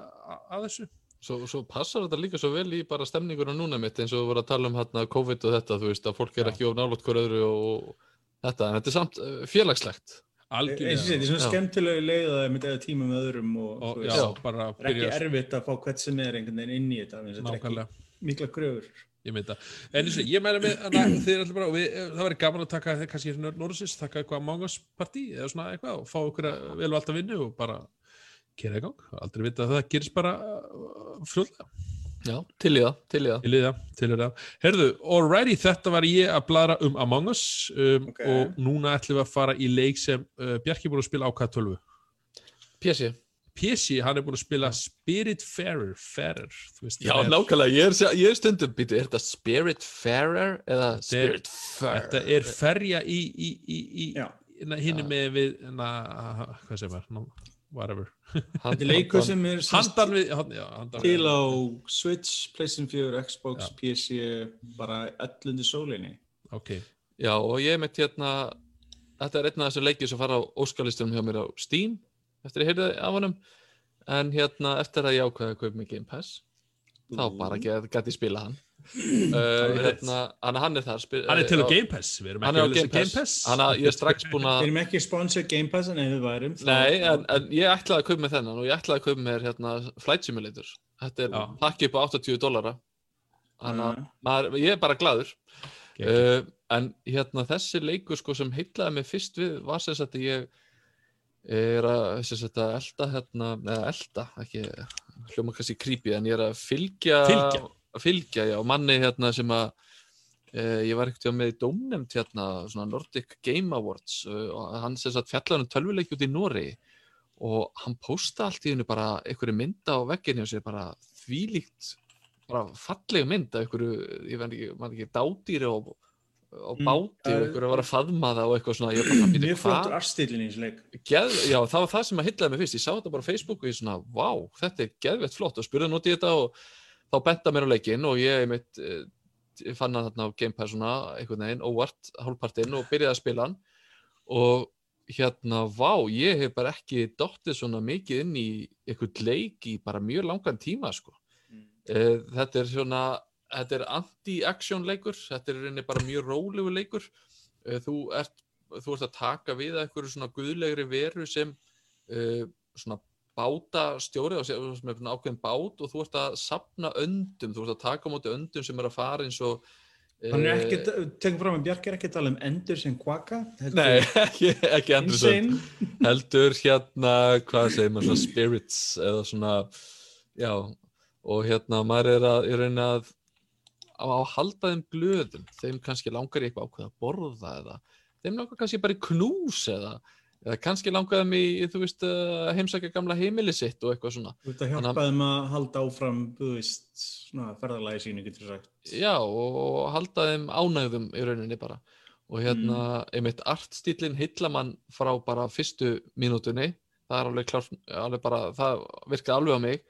að þessu Svo, svo passar þetta líka svo vel í bara stemninguna núna mitt eins og við vorum að tala um hérna COVID og þetta, þú veist, að fólk er ekki of nálátt hver öðru og, og þetta, en þetta er samt uh, félagslegt. Eins og sé, þetta er algjörlega svona skemmtilegu leið að það myndi eða tíma með öðrum og, og þú já, bara það er ekki erfitt að fá hvert sem er einhvern veginn inn í þetta, að þetta er ekki mikla gröfur. ég það, en eins og ég mæla með hana, þeir allir bara, við, það væri gaman að taka kannski Norðsins, taka eitthvað partí eða svona eitthvað og fá ykkur vel og alltaf vinnu og bara gera í gang, aldrei vita að það gerist bara uh, fljóðlega Já, til í það, til í það. til í það, til í það Herðu, alrighty, þetta var ég að bladra um Among Us um, Ok. og núna ætlum við að fara í leik sem uh, Bjarki búin að spila á K12 PC. PC, hann er búin að spila Spiritfarer Farer, þú veist Já, nákvæmlega, ég er, ég er stundum, býtu, er þetta Spiritfarer eða er- Spiritfarer? Þetta er ferja í, í, í, í Já. hinn með við na, hvað segir maður, no, whatever er leikur sem er sem handan við hann, já, handan til við á Switch, PlayStation 4, Xbox, Já. PC, bara ellundi sólinni. ok, Já, og ég mitt hérna, þetta er einn af þessu leikið sem fara á óskalistunum hjá mér á Steam, eftir að ég heyrði af honum, en hérna, eftir að ég ákveði að kaupa mig Game Pass, þá bara get ég spila hann. Uh, hérna, hann, hann er þar. Hann er til á uh, Game Pass við erum Hann ekki er á að Game Pass. Að ég er strax búin Við að... erum ekki sponsor Game Pass en ef við værum. Nei, en, en ég ætlaði að kaupa með þennan og ég ætlaði að kaupa með hérna Flight Simulator. Þetta er pakki upp á 80 dollara. Þannig að ég er bara gladur. Uh, en hérna þessi leikur sko sem heitlaði mig fyrst við var sem sagt að ég er að að elda hérna, eða elda, ekki hljóma kannski creepy en ég er að fylgja Fylgja. Að fylgja, já, manni hérna sem að uh, ég var ekkert með í dómnefnd hérna, svona Nordic Game Awards uh, og hann sem sagt fjallar um tölvuleiki út í Nóri og hann posta allt í hennu bara einhverju mynda á vegginu og sér bara þvílíkt bara falleg mynd af einhverju, ég veit ekki, man ekki dádýri og á Mm, báti og það- einhverju að vera að faðma það og eitthvað svona, ég bara, býtu, Mjög flottur artstillin í þessu leik. Geð, já, það var það sem að hyllaði mig fyrst, ég sá þetta bara á Facebook og ég svona, vá, þetta er geðvett flott og spurði nút í þetta og þá benta mér á leikinn og ég mitt, eh, fann hann þarna á Game Pass einhvern veginn, óvart, hálfpartinn og byrjaði að spila hann og hérna, vá, ég hef bara ekki dottið svona mikið inn í einhvern leik í bara mjög langan tíma, sko. Eh, Þetta er svona, þetta er anti-action leikur, þetta er rauninni bara mjög rólegur leikur. Eh, Þú ert, þú ert að taka við að einhverju svona guðlegri veru sem uh, svona bátastjóri sem er svona ákveðin bát og þú ert að sapna öndum, þú ert að taka á móti öndum sem er að fara eins og Hann er eh, ekki, tegum fram að Bjarki er ekki að tala um endur sem kvaka. Nei, ekki, ekki Anderson Insane. heldur hérna, hvað segir maður, svona spirits eða svona, já og hérna maður er að, er að á að halda þeim glöðum, þeim kannski langar í eitthvað ákveð að borða eða þeim langar kannski bara í knús eða, eða kannski langar þeim í, þú veist, að heimsækja gamla heimili sitt og eitthvað svona. Þú ert að hjálpa þeim að halda áfram, þú veist, svona ferðalagi sínu, getur þú sagt. Já, og halda þeim ánægðum í rauninni bara. Og hérna, einmitt artstílinn heilla mann frá bara fyrstu mínútunni, það er alveg klart, alveg bara, það virkaði alveg á mig.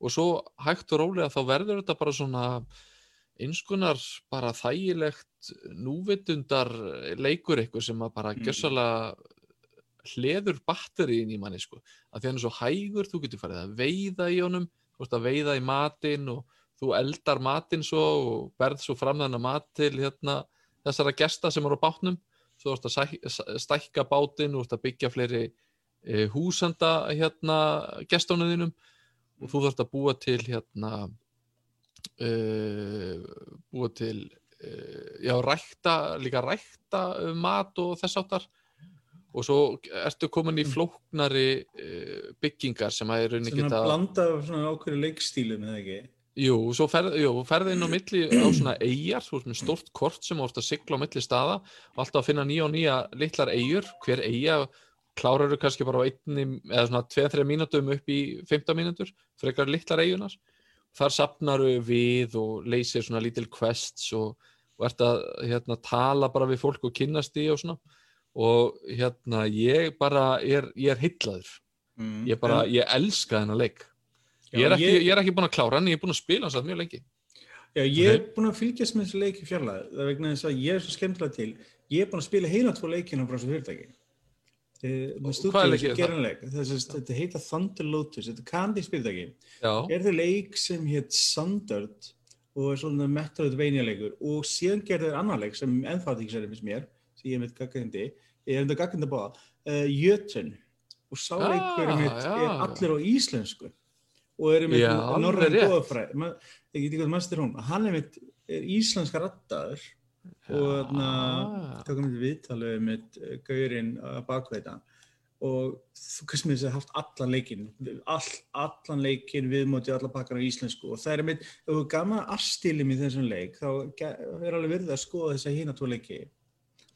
Og svo hægt og rólega þá verður þetta bara svona einskunar bara þægilegt núvitundar leikur eitthvað sem að bara Mm. gjössalega hleður batterín í manni sko. Að því hann er svo hægur, þú getur farið að veiða í honum, þú ert að veiða í matinn og þú eldar matinn svo og berð svo fram þennan mat til hérna, þessara gesta sem eru á bátnum þú ert að stækka bátinn þú ert að byggja fleiri e, húsanda hérna gestónu þínum og þú þarft að búa til hérna e, búa til e, já, rækta líka rækta uh, mat og þess áttar og svo ertu komin í flóknari e, byggingar sem að er rauninni Svona geta blanda af svona ákveður leikstílum, eða ekki? Jú, svo ferð, jú, ferð inn á milli á svona eigjar, þú ert með stórt kort sem ert að sigla á milli staða og alltaf að finna nýja og nýja litlar eigur, hver eigja klárar þú kannski bara á einni eða svona 2-3 mínútum upp í 15 mínútur, frekar litlar eigunar þar sapnar við og leysir svona lítil quests og, og ert að hérna, tala bara við fólk og kynnast í og svona og hérna ég bara er, ég er heillaður. Mm. ég bara, En- ég elska þennan leik. Ég er, ekki, ég er ekki búin að klára hann, ég er búin að spila hann satt mjög lengi. Já, ég er búin að fylgjast með þessu leiki fjarlæð, það er vegna þess að ég er svo skemmtilega til. Ég er búin að spila heina tvo leikina frá þessu fyrirtæki. Þetta heita Thunder Lotus, þetta er Candy. Já, Er það leik sem hétt Sundered og er svona Metroidvania leikur. Og síðan gerði þeir annan leik sem ennþá ekki sér finnst mér, sem ég með gaggandi, ég er með gaggandi báða, uh, Jötun. Og sá Ah, leikur mitt já. er allir á íslensku og er norræn rétt. góðafræð. Ég get ekki hvað mannst er hún. Hann er mitt er íslenska rattaður og þarna, Ah. hvað komið viðtalið með gaurinn að baku þetta og þú kannski með þess að haft allan leikin all, allan leikin viðmótið alla pakkar á íslensku og það er mitt ef þú gaman arstilum í þessum leik þá er alveg verið að skoða þess að hína tvo leiki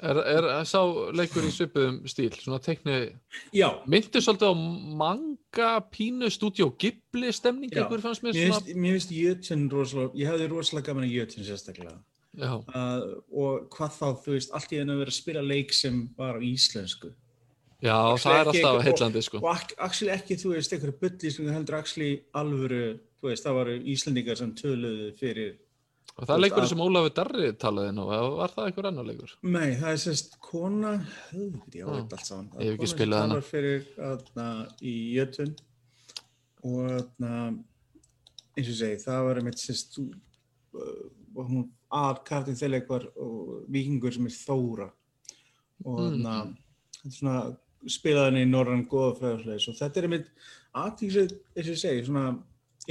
Er, er sá leikur í svipuðum stíl, svona teikni, já, myndi svolítið á manga pínu stúdíó Ghibli stemning, Já. einhver fannst mér svona, mér finnst Jötun rosalega, ég hefði rosalega gaman að Jötun sérstaklega uh, og hvað þá, þú veist, allt í enn að vera að spila leik sem var á íslensku já, Actually það er alltaf og- heillandi, sko. og ak- actually ekki, þú veist, einhverju bulli íslensku heldur actually alvöru, þú veist, það varu Íslendingar sem töluðu fyrir Og það er leikur sem Ólafur Darri talaði nú, var það einhver annar leikur? Nei, það er sérst kona, ég Já. veit allt saman. Ég hef ekki Kona sem spilað hana. talar fyrir í Jötun og eins og segi, það var einmitt sérst, uh, hún að kartinn þeirra eitthvað vikingur sem er Þóra og aðna, þetta er svona spilaði henni í Norrann góðafræðarleis og þetta er einmitt aðtíksið, eins og segi, svona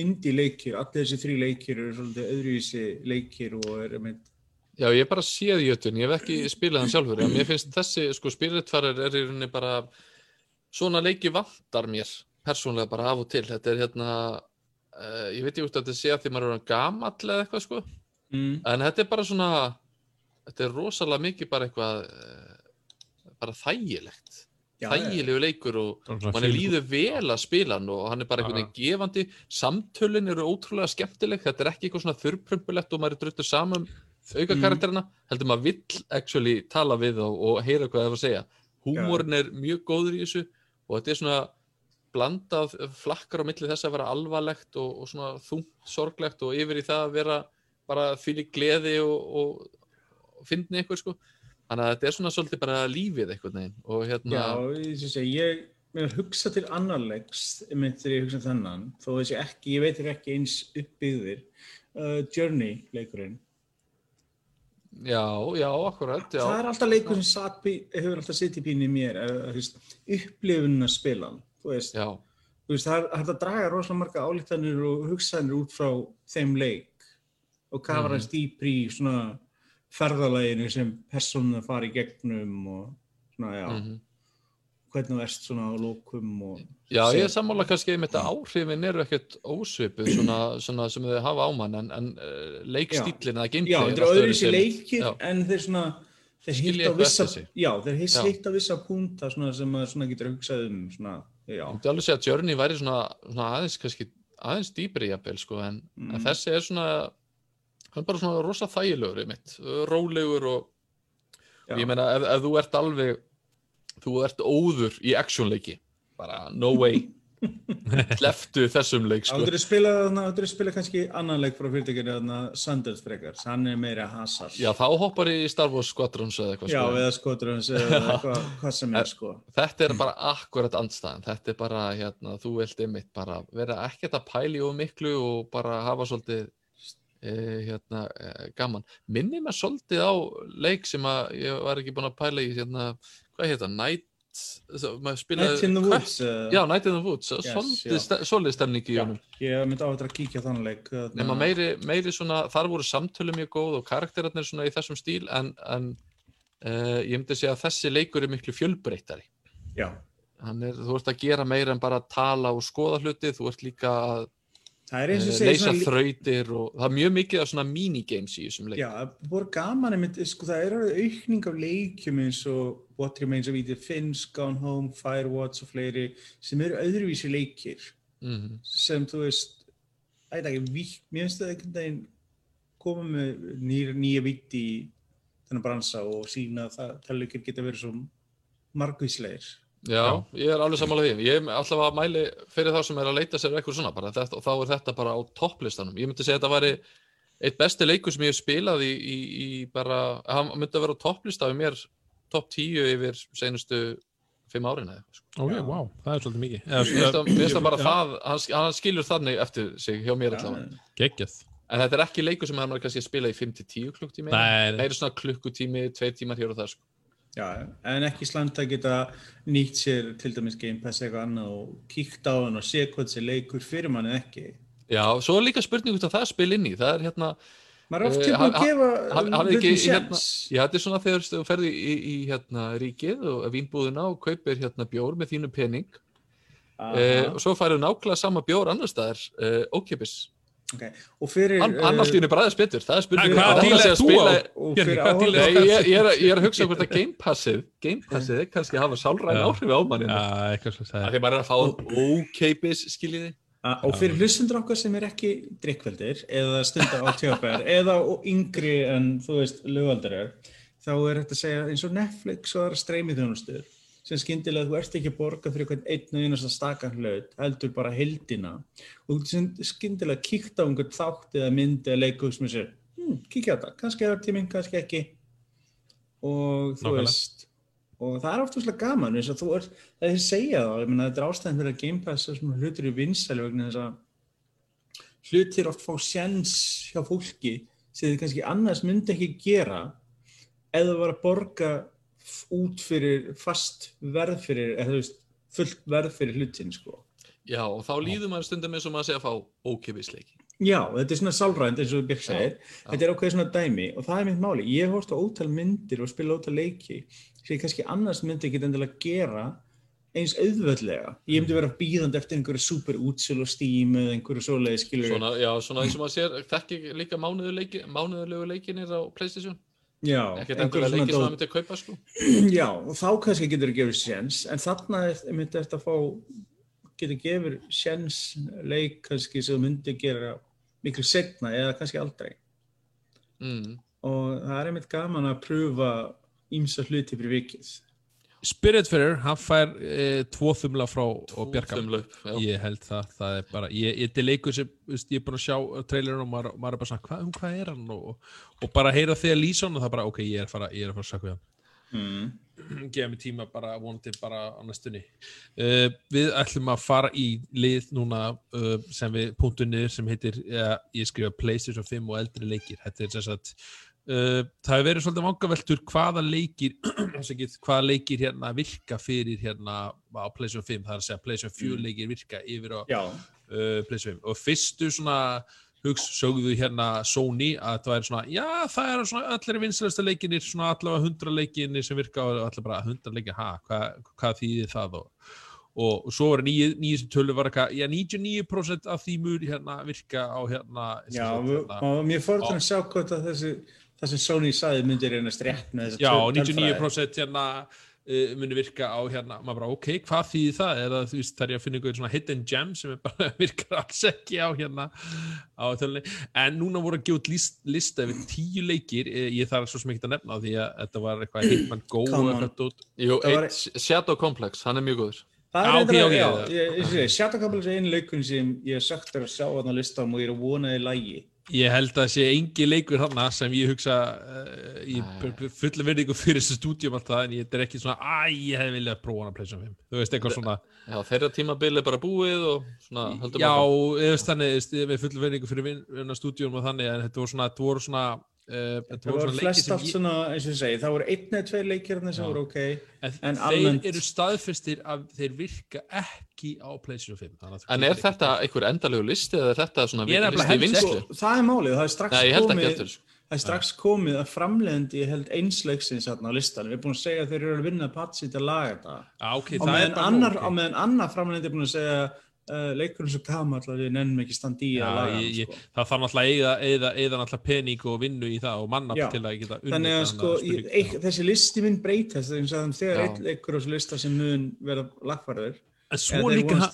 indie leikir, allir þessi þrý leikir eru svolítið öðruvísi leikir og er einmitt Já, ég bara séð Jötun, ég hef ekki spilað hann sjálfur, en mér finnst þessi, sko, Spiritfarer er í rauninni bara, svona leiki vantar mér, persónlega bara af og til, þetta er hérna, uh, ég veit ekki út að þetta sé að því maður er gamall eða eitthvað, sko, mm. En þetta er bara svona, þetta er rosalega mikið bara eitthvað, eh, bara þægilegt. Þægilegu leikur og manni feel- líður vel að spila hann og hann er bara einhvern veginn gefandi. Samtölin eru ótrúlega skemmtileg þetta er ekki eitthvað svona þurrprumpulegt og maður er druttur saman auka karakterina. Heldur maður vill actually tala við og, og heyra hvað það er að segja. Húmórin er mjög góður í þessu og þetta er svona blandað flakkar á milli þess að vera alvarlegt og, og svona þungt sorglegt og yfir í það að vera bara fyrir gleði og, og, og fyndni eitthvað sko þannig að þetta er svona svolítið bara lífið eitthvað neginn og hérna Já, ég, ég, ég, ég mér hugsa til annarlegs þegar ég hugsa um þennan þó þessi ekki, ég veit þér ekki eins uppbyggðir. Uh, Journey leikurinn. Já, já, akkurat, já. það er alltaf leikur sem satt, pí- hefur alltaf sitt í pínu í mér upplifun að spila hann, þú veist, Já, þú veist það er hægt að draga rosalega marga álíktanir og hugsanir út frá þeim leik. Og kafa Mhm. hans dýpri í svona ferðalæginu sem persónu fara í gegnum og svona, já, mhm. hvernig þú erst svona á lókum og já ég er sammála kannski með þetta áhrifin eru ekkert ósvipuð svona, svona sem þau hafa á mann en, en uh, leikstílinn eða Já, gameplay þetta er öðruvísi sem- leikir já. en þeir svona þeir hitta á vissa, já, þeir Já. hitta á vissa púnta svona sem maður svona getur hugsað um svona, já, Ég myndi alveg segja að Journey væri svona, svona aðeins kannski aðeins dýpri jafnvel sko en, en Mm. þessi er svona hann er bara svona rosa þægilegur einmitt, rólegur og, og ég meina ef, ef þú ert alveg þú ert óður í actionleiki bara no way. Hleftu þessum leik sko. Að spila, áttur að spila kannski annan leik frá fyrirtækinu þarna Sanders frekar, hann er meira hasar. Já, þá hoppar í Star Wars Squadrons eða eitthvað Já, sko. eða skoturins eða hvað, hvað sem er sko. Þetta er bara akkurat andstæðan. Þetta er bara, hérna, þú vilt einmitt bara vera ekkert að pæli og miklu og bara hafa svolítið hérna, e, gaman. Minni mig svolítið á leik sem að ég var ekki búin að pæla í hérna, hvað Night það- maður spilaði- Night in the Woods eða- Já, Night in the Woods, Yes, svolítið, stemning í honum. ég myndi áhuga að kíkja þann leik þarna- nema meiri, meiri svona, þar voru samtölu mjög góð og karakterarnir svona í þessum stíl en, en uh, ég myndi segja að þessi leikur er miklu fjölbreyttari. Já, er, þú ert að gera meira en bara að tala og skoða hluti, þú ert líka að það er eins og uh, segir leysa þrautir og það er mjög mikið af svona minigames í þessum leik. Já, það voru gaman einmitt, sko, það er alveg aukning af leikjum eins og What Remains of Edith Finch, Gone Home, Firewatch og fleiri sem eru öðruvísi leikir Mhm. sem þú veist, ætla ekki, vík, mér finnst það einhvern veginn koma með nýja, nýja vitt í þennan bransa og sína að það talleikir geta verið svo margvíslegir. Já, ég er alveg sammála því. Ég er alltaf að mæli fyrir þá sem er að leita sér eitthvað svona, bara þetta, og þá er þetta bara á topplistanum. Ég myndi segja að þetta væri eitt besti leikur sem ég hef spilað í, í, í bara, hann myndi að vera á topplista við mér, topp 10 yfir senustu fimm árin eða sko. Ok, Já. wow, það er svolítið mikið. Mér finnst það- það bara Já. það, hann, hann skilur þannig eftir sig hjá mér allavega. Geggjað. En þetta er ekki leikur sem hann er kannski að spila í 5-10 klukktími. Nei, nei. Meira svona klukkutími, tveir tímar hér og það sko. Já, en ekki slæmt að geta nýtt sér til dæmis Game Pass eitthvað annað og kíkt á hann og sé hvað þessi leikur fyrir mann eða ekki. Já, svo er líka spurning út af það spil inn í. Það er hérna, Maður er oft Eh, tilbúin hann- að gefa ekki hérna- séns. Já, þetta er svona þegar þú ferði í, í hérna, ríkið og vínbúðina og kaupir hérna bjór með þínu pening eh, og svo færðu nákvæmlega sama bjór annar staðar, eh, ókipis. Okay. Og fyrir... Hann eh, allt í henni bræðist betur, það er spurning. Díl sé er að þú á? hvað til ég, ég, er, að- ég er að hugsa hvort að Game Passið, Game Passið er kannski að hafa sálræn Já. áhrif á manni. Já, eitthvað svo Það er er að fá ókeipis, skiljiði. Og fyrir hlustendur okkar sem er ekki drikkveldir eða stundar á tjópar eða og yngri en þú veist lögaldar er, þá er þetta að segja eins og Netflix og það er streymið þjónustur sem skyndilega þú ert ekki að borga fyrir hvern einn og einasta staka hlut, heldur bara heldina og þú sem skyndilega kíkt á einhvern þátt eða mynd eða leiku sem er sér, hm, kíkja á þetta, kannski er tíminn, kannski ekki. Og þú Nákvæmlega. veist og það er oft úrslega gaman eins og þú ert, það er að segja þá ég meina þetta er ástæðan fyrir að Game Pass er svona hlutur í vinsæli vegna þess að hlutir oft fá sjens hjá fólki sem þið kannski annars myndi ekki gera eða það var að borga út fyrir fast verð fyrir, eða þú veist fullt verð fyrir hlutin sko Já, og þá líður maður stundum eins og maður sé að fá ókepisleiki. Já, þetta er svona sálrænt eins og Björk segir. Þetta er ákveðið svona dæmi og það er mitt máli. Ég hórt á ótal myndir og spila ótal leiki sem ég kannski annars myndi ekki endilega gera eins auðvöldlega. Ég myndi vera bíðandi eftir einhverju super útsölu og Steam eða einhverju svoleiði skilur. Svona, já, svona eins og maður sér, þekki líka mánuðulegu leikinir á Playstation. Einhver endilega svona leikir sem það myndi að kaupa sko. Já, og þá kannski getur þú gefið séns, en þarna myndi eftir að fá, getur gefið séns leik kannski sem myndi gera miklu setna eða kannski aldrei. mm. Og það er einmitt gaman að pröfa ímsa hluti fyrir vikið. Spiritfarer, hann fær e, tvo þumla frá og Bjarka. Þumlaup, já. ég held það, það er bara ég, ég, er leikur sem, ég er búin að sjá trailerinn og maður, maður er bara svona, hvað, um hvað er hann? Og, og bara heyra þegar hann og það bara, ok, ég er að fara, ég er að fara að sakka hann. Mm. gefa mig tíma bara vonandi bara á næstunni. Uh, við ætlum að fara í lið núna uh, sem við punktum niður sem heitir, ja, ég skrifa Playstation 5 og eldri leikir. Þetta er Uh, það hefur verið svolítið vangaveltur hvaða leikir hvaða leikir hérna virka fyrir hérna á PlayStation 5 það er að segja PlayStation 4 leikir virka yfir á uh, PlayStation 5 og fyrstu svona hugs sögðu hérna Sony að það væri svona já það er svona allir vinsalasta leikinir svona allavega 100 leikinir sem virka og allir bara 100 leikir, ha, hvað hva þýðir það og, og svo var nýju, nýju sem tölu var eitthvað, já 99% af því mur hérna virka á hérna já, hérna, og mér fór til að sjá hvort að þessi, það sem Sony sagði myndi reynast rétt með þessa Já, töl- tölfræði. 99% hérna uh, muni virka á hérna, maður bara, ok, hvað þýðir það? Eða þú veist, þar ég að finna einhver svona hidden gem sem er bara virkar alls ekki á hérna á tölunni. En núna voru að gefa út list, lista yfir tíu leikir, eh, ég þarf svo sem ekki að nefna því að þetta var eitthvað Hitman Go. Jú, Það var- Shadow Complex, hann er mjög góður Það er eitthvað, já, sé, Shadowcapel er einu leikun sem ég er sagt að sjá þarna listan og ég er að vona í lægi. Ég held að það sé engi leikur þarna sem ég hugsa uh, ég Nei. fulla verðingu fyrir þessu stúdíum alltaf en ég er ekki svona, æ, ég hefði viljað prófa hana PlayStation 5. Þú veist, eitthvað svona Já, þeirra tímabil er bara búið og svona höldum Já, ég veist þannig, þú veist, með full verðingu fyrir vinna stúdíum og þannig, en þetta voru svona, þetta voru svona, þetta Það voru flest sem allt ég, svona, eins og ég segi, það voru einn eða tveir leikir sem Já. voru ok. en, en þeir eru staðfestir að þeir virka ekki á PlayStation 5. þannig að þú En er ekki- þetta einhver endalegu listi eða er þetta svona Ég er listi vinslu? ekki. Sko, það er málið, það er strax Nei, ég held ekki komið, það er strax komið að framleiðandi, ég held einsleiksins á listan. Við erum búin að segja að þeir eru að vinna patsi til að laga þetta. Já, ok, Og það er meðan annar, nóg, á ok. meðan annar framleiðandi er búin að segja uh, leikurinn svo gamall að við nennum ekki standi í að laga ég, ég, sko. það þarf eyða, eyða, eyða náttúrulega pening og vinnu í það og manna Já. til að geta unnið Þannig að þennan sko, þessi listi mun breytast þegar einn leikur á þessu lista sem mun vera lagfærður En svo líka,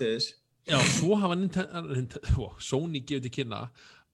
já, svo hafa Nintendo, Sony gefið til kynna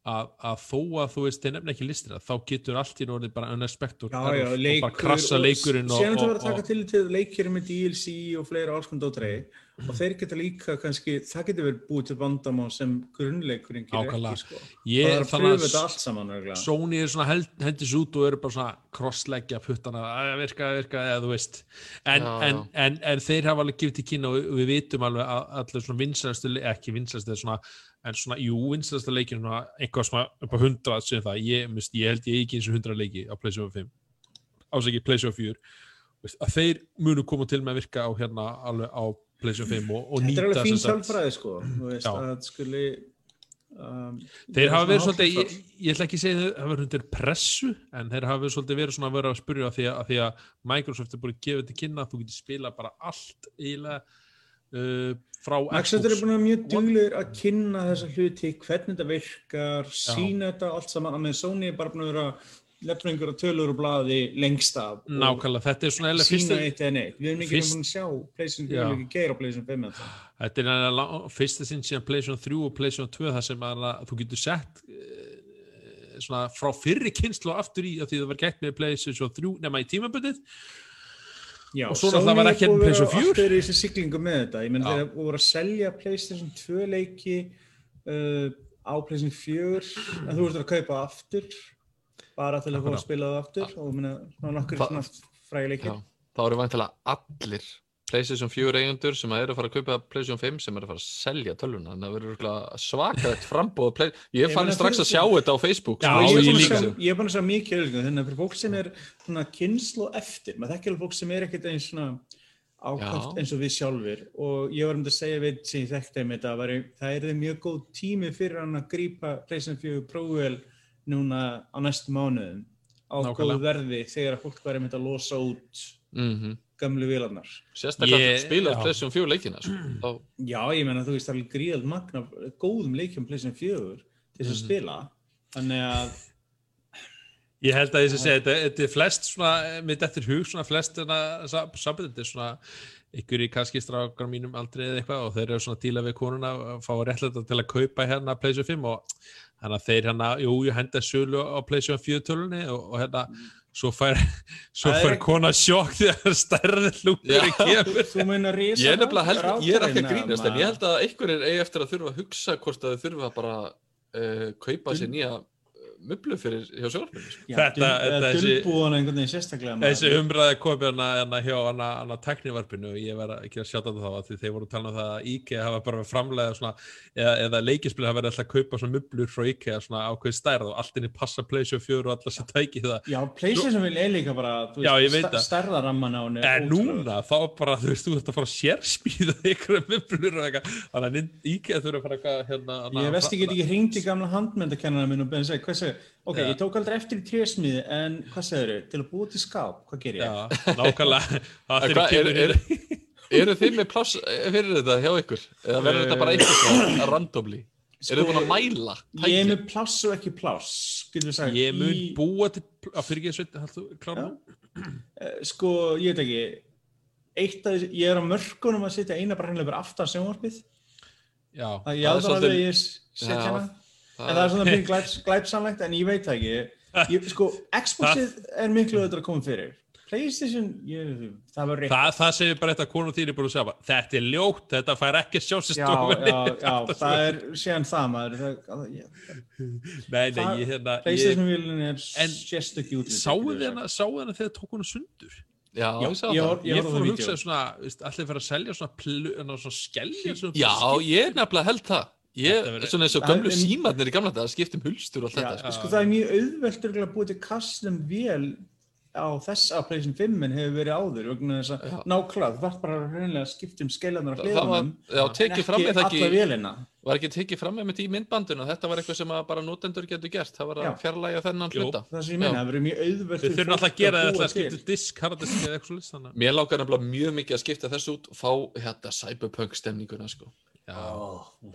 að, að þó að þú veist, þeir nefna ekki listina, þá getur allt í norðið bara unexpected Já, já, og leikur bara krassa leikurinn og, þú og, verður að taka og, til til leikir með DLC og fleira álskund og trey og þeir geta líka kannski, það getur verið búið til vandamá sem grunnleikurinn gerir Nákvæmlega. ekki sko. ég, það er að pröfa þetta allt saman. Sony er svona held, hendis út og eru bara svona crossleggja puttana að virka, að virka, eða þú veist en, Já, en, já. en, en þeir hafa alveg gefið til kynna og við, við vitum alveg að allir svona vinsalastu, ekki vinsalastu svona, en svona, jú, vinsalastu leikir svona, eitthvað svona upp á 100 sem það, ég, mist, ég held ég ekki eins og 100 leiki á PlayStation 5 ásækki PlayStation 4 veist, að þeir munu koma til með að virka á hérna alveg á PlayStation 5 og, og þetta er nýta alveg fín tölfræði sko. Veist, að skuli um, Þeir hafa verið svolítið, ég, ég ætla ekki að segja þeir hafa verið undir pressu, en þeir hafa verið svolítið verið svona að vera að spyrja því að, að því að Microsoft er búin að gefa þetta kynna að þú getur spila bara allt eiginlega uh, frá eru Xbox. búin að mjög duglegir að kynna þessa hluti, hvernig þetta virkar, sína þetta allt saman, að með Sony er bara búin að vera lefna einhverja tölur og blaði lengst af Nákvæmlega, þetta er svona eiginlega sína fyrsta, eitt eða neitt. Við erum ekki fyrst- búin að sjá PlayStation 4, Já. við erum ekki geir á PlayStation 5 þetta. þetta er lang- fyrsta sinn síðan PlayStation 3 og PlayStation 2 þar sem að, þú getur sett uh, svona frá fyrri kynslu aftur í að því það var gætt með PlayStation 3 nema í tímabundið Já, Og svo náttúrulega var ekki er að PlayStation vera 4. alltaf í þessi siglingu með þetta. Ég menn Já. þeir voru að selja PlayStation 2 leiki uh, á PlayStation 4 en þú ert að kaupa aftur bara til að að spila það aftur og minna, svona nokkur Þa- svona frægi leikir. Já, þá eru væntilega allir PlayStation 4 eigendur sem eru að fara að kaupa PlayStation 5 sem eru að fara að selja tölvuna. Þannig að það verður svakalegt frambóð Play... ég fann strax að sjá þetta á Facebook Já, sko, ég, ég er sjá- ég er búin að sjá mikið þannig að fyrir fólk sem er svona kynslu eftir, maður þekkir fólk sem er ekkert eins svona ákvæmt eins og við sjálfur og ég var um að segja við sem ég þekkti um þetta væri, það er mjög góð tími fyrir hann að grípa PlayStation 4 Pro-vel núna á næstu mánuðum á Nákvæmlega. góðu verði þegar að fólk væri mynd að losa út mm gamlu vélarnar. sérstaklega Ég- yeah, spila já. PlayStation 4 leikina sko. þá, Já, ég menna þú veist það er gríðald magna góðum leikjum PlayStation 4 til þess að Mhm. spila þannig að Ég held að ég sé að segja, þetta, þetta er flest svona, mitt eftir hug, svona flest sambund, þetta er svona ykkur í kannski strákar mínum aldrei eða eitthvað og þeir eru svona að díla við konuna og fá réttlega til að kaupa hérna PlayStation 5 og þannig að þeir hérna, jú, ég henda sölu á PlayStation 4 tölunni og, og hérna svo fær, svo er fær ekki- kona sjokk þegar. Þú meina risa Ég er nefnilega held, ég er ekki að ráðherrana, grínast en ég held að einhverjir eigi eftir að þurfa að hugsa hvort að þau þurfa bara uh, kaupa sér nýja mublu fyrir hjá sjálfinu sko. Þetta- þetta eða þessi- dulbúana einhvern veginn sérstaklega maður. Þessi umræði komið hérna, hérna hjá hana, teknivarpinu og ég var ekki að sjáta það þá þeir voru að tala um það að IKEA hafa bara verið framlega svona, eða, eða leikisblið hafa verið alltaf að kaupa svona mublur frá IKEA svona ákveð stærð og allt inni passa Playstation 4 og allar sem tæki það Já, PlayStation vil er líka bara, það. stærðaramman á henni. er En núna, þá bara, þú veist, þú ert að fara að sérsmíða ykkur mublur og eitthvað Þannig að IKEA þurfa að fara eitthvað hérna Ég veist get ekki hringt í gamla handmyndakennara minn og beðið segir, ok, ég tók aldrei eftir í trésmiði, en hvað segir þau, til að búa til skáp, hvað ger ég? Já, nákvæmlega kemur er- inn Eru þið með pláss fyrir þetta hjá ykkur? Eða verður þetta bara einhvers randomly? Eru þið búin að mæla? Sko, Ég er með pláss og ekki pláss. Ég mun í- búa til, að fyrir ekki sveit, haldu, klára. Eh, Sko, ég veit ekki, eitt að ég er á mörkunum að setja eina bara hennilega bara aftan sjónvarpið, Já, það er svolítið- ég. En það er svona mjög glæps, glæpsamlegt, en ég veit það ekki. Ég, sko, Xboxið er miklu auðvitað að koma fyrir. Playstation, ég, það var rétt. Það, það segir bara þetta að konu þín er búin að segja bara, þetta er ljótt, þetta fær ekki sér Já, já, já, það er síðan það maður. Það, það, ég, Nei, nei, það- ég hérna ég, Playstation-vélun er En sérstökki útlýtt. Sáðu hana þegar tók hana sundur Já, Já, ég ég það. var- Ég, á fór að hugsa allir fyrir að selja svona, hana, svona skellja svona Já, ég er nefnilega held það. Ég, verður- svona eins og Það gömlu símarnir í gamla þetta, skiptum hulstur og allt þetta. sko. sko það er mjög auðvelt örugglega að búið til custom vél á þess að PlayStation 5 en hefur verið áður vegna þess að nákvæmlega þú þarf bara reynilega að skipta um skeilanar á Það var, hliðunum já, tekið fram með það alla ekki, vélina var ekki tekið fram með þetta í myndbanduna, þetta var eitthvað sem að bara notendur getur gert, það var að fjarlæga þennan hluta. það sem ég meina, Já. það verður mjög auðvelt Við þurfum alltaf að gera þetta að skipta disk, hardisk eða eitthvað svo list Mér lákar nefnilega mjög mikið að skipta þessu út og fá hérna cyberpunk stemninguna sko. Já,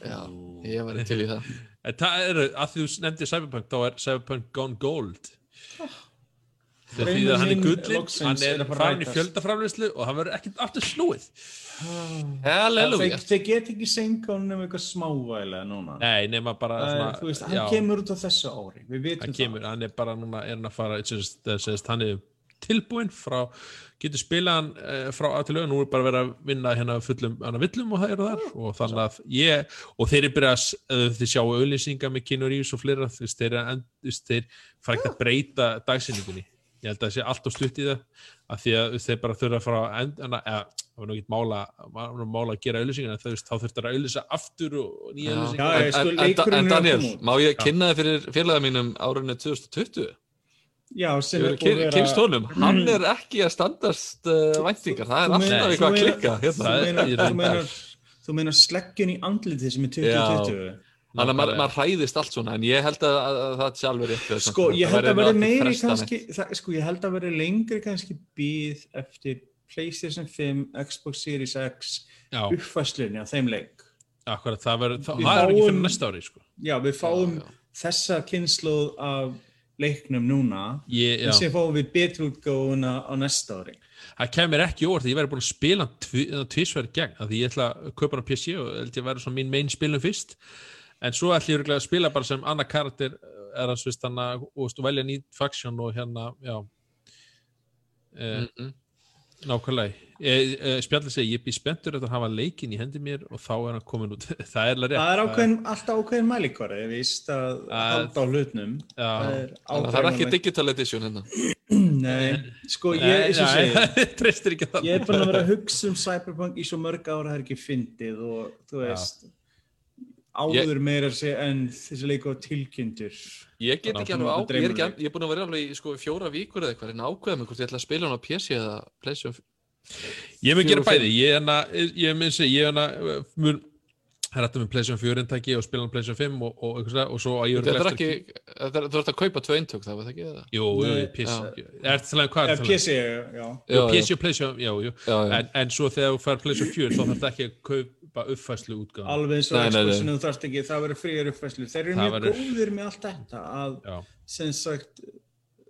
Já, ég var til í það. En það eru, að því þú nefndir Cyberpunk, þá er Cyberpunk gone gold. Það Draumur þýðir að hann er gullinn, hann er farin í fjöldaframleyslu og hann verður ekkert aftur snúið. Halleluja. þeir, þeir get ekki senkan um eitthvað smávælega núna Nei, nema bara Það svona, þú veist, hann já, kemur út á þessu ári við vitum hann kemur, hann er bara núna, er hann að fara, sérst, sérst, hann er tilbúinn frá, getur spilað hann uh, frá að til auðvitað, nú er bara verið að vinna hérna fullum, hann að villum og það eru þar. Og þannig að ég, og þeir eru byrjað að, uh, þið sjáu auðlýsingar með Keanu Reeves og fleira, þú veist, þeir, að þeir fara ekkert að breyta dagsinningunni ég held að það sé allt og stutt í það af því að þeir bara þurfa að fara að end, eða, það var nú ekki mála, að gera auðlýsingar en þá þurftur að auðlýsa aftur og, nýja auðlýsingar En, sko, en, en, leikurinn en að Daniel, má ég kynna þið fyrir félagða mínum árunni 2020? Já, sem er búið að kynst honum, hann er ekki að standast uh, væntingar, það er alltaf eitthvað að klikka þú hérna. Er- þú meinar sleggjun í andlitið sem er 2020 Þannig að maður maður hræðist allt svona, en ég held að, að, að það sé alveg rétt. fyrir Sko, ég held að nú meiri kannski, það, sko, ég held að verði lengri kannski býð eftir PlayStation 5, Xbox Series X, Já, uppfæslunni á þeim leik. akkurat, það er ekki fyrir næsta ári, sko. Já, við fáum þessa kynnslóð af leiknum núna, Ég, en já. sem fáum við betri útgáfuna á næsta ári. Það kemur ekki óvart að ég væri búin að spila tvísverð gegn, af því ég ætla að kaupa hann á PC og held ég að vera svona mín main spilum fyrst en svo ætla ég að spila bara sem annar karakter er að svist hann að velja nýtt faction og hérna já Mm -mm. Nákvæmlega e, e, spjallið segi, ég býð spenntur að hafa leikin í hendi mér og þá er hann komin út það er alveg rétt Það er ákveðin, alltaf ákveðin mælikvarði, ég víst að halda á hlutnum. Já. Það er það er ekki digital edition hérna. Nei, sko, ég, treystir ekki það Ég er búin að vera að hugsa um Cyberpunk í svo mörg ára það er ekki fyndið og þú veist áður meira að segja en þessi leiku á tilkynntur. Ég get ekki alveg á, notar ég er, ég er búin að vera alveg í sko, fjóra vikur eða eitthvað, en ákveða mig hvort ég ætla að spila hann á PC eða PlayStation. Ég mun gera bæði, ég hana, ég mun segja, ég er hana, mun, það er þetta með PlayStation 4 intæki og spila hann PlayStation 5 og, og, og, og svo að ég Þetta er örugglega ekki, eftir- þetta er, þú ert að kaupa tvö eintök það, var það ekki það? Jú, PC? PC, PC og PlayStation, en, svo þegar þú fær PlayStation 4 þá þarf þetta ekki að kaupa uppfæslu útgáðan. alveg eins og. Xboxinu þú þarft ekki, það verður fríar uppfæslu þeir eru Það mjög verður- góðir með allt þetta að Já, sem sagt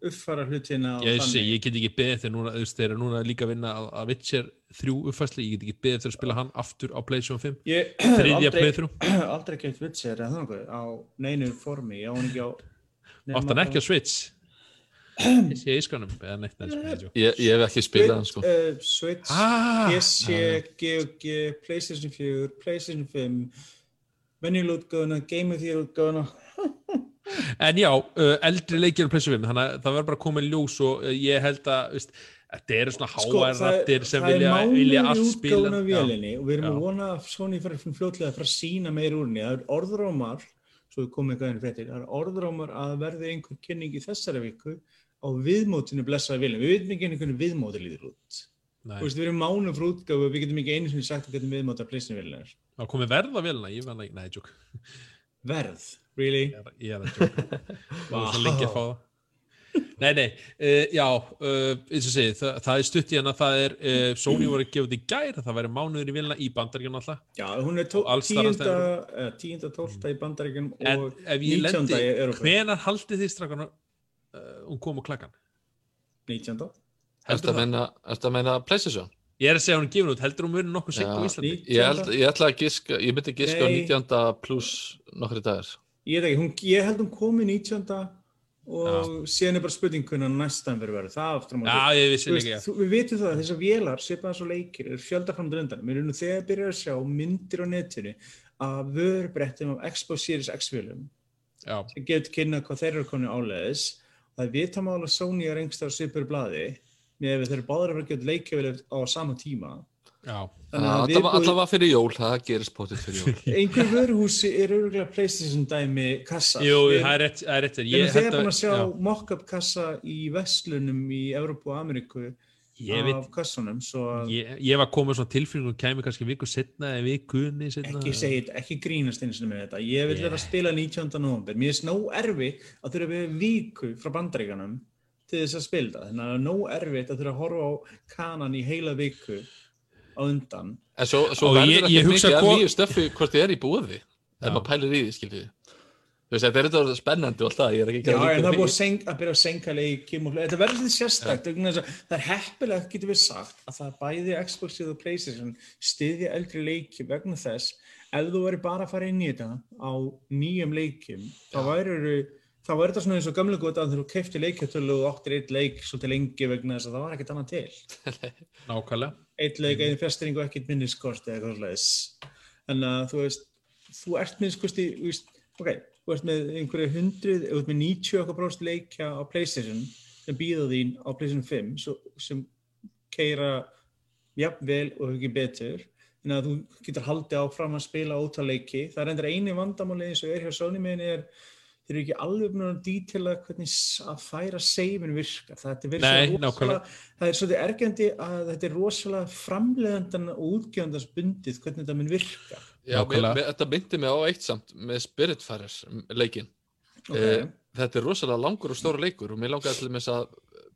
uppfara hlutina Ég, sé, ég get ekki beðið þegar núna, þeir eru núna líka að vinna að, að Witcher 3 uppfæsli, ég get ekki beðið þegar að spila hann aftur á PlayStation 5 Ég aldrei, aldrei keitt Witcher á neinu formi, ég á hann ekki á átt hann ekki á Switch sé í skanum Ég, ég hef ekki spilað hann sko. uh, Switch, ah, PC, GOG, Playstation 4, Playstation 5 venjulútgöðuna, Game of the Year útgöðuna En já, uh, eldri leikir á PlayStation 5, þannig að það verður bara að koma í ljós og uh, ég held að, veist, þetta eru svona Sko, háar rattir sem vilja, allt spila. útgáfuna Já. vélinni og við erum Já. að vona að Sony fyrir fljótlega að fara að sína meir úr henni. Það er orðrómar, svo við komum eitthvað inn fréttir, það er orðrómar að verði einhver kynning í þessari viku á viðmótinu blessaði vélinni. Við veitum ekki einhvern viðmóti líður út. Nei, Þú veist, við erum mánum fyrir útgáfu, við getum ekki einu sinni sagt að getum viðmóti að pleysinu vélinni er. það komið verð á vélina, ég var ekki, nei, tjók, Verð, really? ég er, ég er að tjók, það var svo Vá. lengi að fá það. Nei, nei, uh, já, uh, eins og segi, það, það er stutt í hana, það er, uh, Sony voru þetta í gær, það væri mánuður í vélina í bandaríkjum alltaf, Já, hún er Og tíunda, tíunda, tólta í bandaríkjum en og ef ég 19. lendi, í Evrópu. hvenar haldið þið strakkan uh, hún kom á klakkan? 19. Ertu að að meina PlayStation? Ég er að segja hún er gefin út, heldur hún muni nokkuð sigg á Já. Íslandi? Ég, held, ég ætla að giska, ég myndi giska á Nei. 19. pluss nokkri dagar. Ég, veit ekki, hún, ég held hún komi 19. og síðan er bara spurninguna næstan fyrir verið, það aftur á. Já, ég vissi líka, já. þú, við vitum það að þessar vélar, svipaðan svo leikir, eru fjöldaframdur undan. Við erum nú þegar að byrja að sjá myndir á netinu af vörbrettum af Xbox Series X vélum Já, sem getur kynna hvað þeir eru konu áleiðis. Það er vitamál að Sony er á svipur blaði með þeir eru báður að vera að geta leikjavélir á sama tíma. viðbúið- allavega fyrir jól, það gerist potið fyrir jól. einhver vöruhúsi er örgulega PlayStation dæmi kassa. jú, það er rétt, það er rétt Við erum Ég þegar held búin að sjá já, mock-up kassa í Vestlunum í Evrópu og Ameríku Ég veit, af kassunum, svo að ég, ég var komið svona tilfylgjum og kæmi kannski viku setna eða vikunni setna ekki þetta, ekki grínast einu sinni með þetta. Ég vil Yeah. vera að spila 19. november. Mér er nóg erfitt að þurfa að vera viku frá bandaríkanum til þess að spila. Þannig að það er nóg erfitt að þurfa að horfa á kanan í heila viku á undan. En svo, svo Og verður ég- ekki ég hugsa mikið að nýju stöffi hvort þið er í búði. Ef maður pælir í því, skiljið. Þú veist, þetta er þetta spennandi og allt það, ég er ekki Já, að gera en það er búið seng, að byrja að senka leikim og fleiri. Þetta verður þetta sérstækt. vegna þess að Það er heppilegt, getur við sagt, að það bæði Xbox og Playstation styðja eldri leiki vegna þess ef þú verður bara að fara inn í þetta á nýjum leikim, þá væri þá væri þetta svona eins og gamla góta að þú kefti leikjartölu og áttir eitt leik svolítið lengi vegna þess að það var ekkert annað til. Nákvæmlega Eitt leik, einn festring og ekkert minniskost eða eitthvað slags. Þannig að þú veist, þú ert minnskosti, þú veist, ok, þú ert með einhverju hundruð, þú ert með 90 okkar próst leikja á Playstation sem býða þín á Playstation 5 svo, sem keira jafnvel og ekki betur en að þú getur haldið áfram að spila ótal leiki. Það er endur eini vandamáli eins og er hjá Sony megin er þeir eru ekki alveg búin að dítela hvernig að færa seifin virkar. Það er, Nei, rosalega- það er svolítið ergjandi að þetta er rosalega framleiðandan og útgjöndans bundið hvernig þetta mun virka. Já, mér, mér, þetta myndi mig á eitt samt með Spiritfarer leikin. Okay. Eh, þetta er rosalega langur og stóra leikur og mér langaði til þess að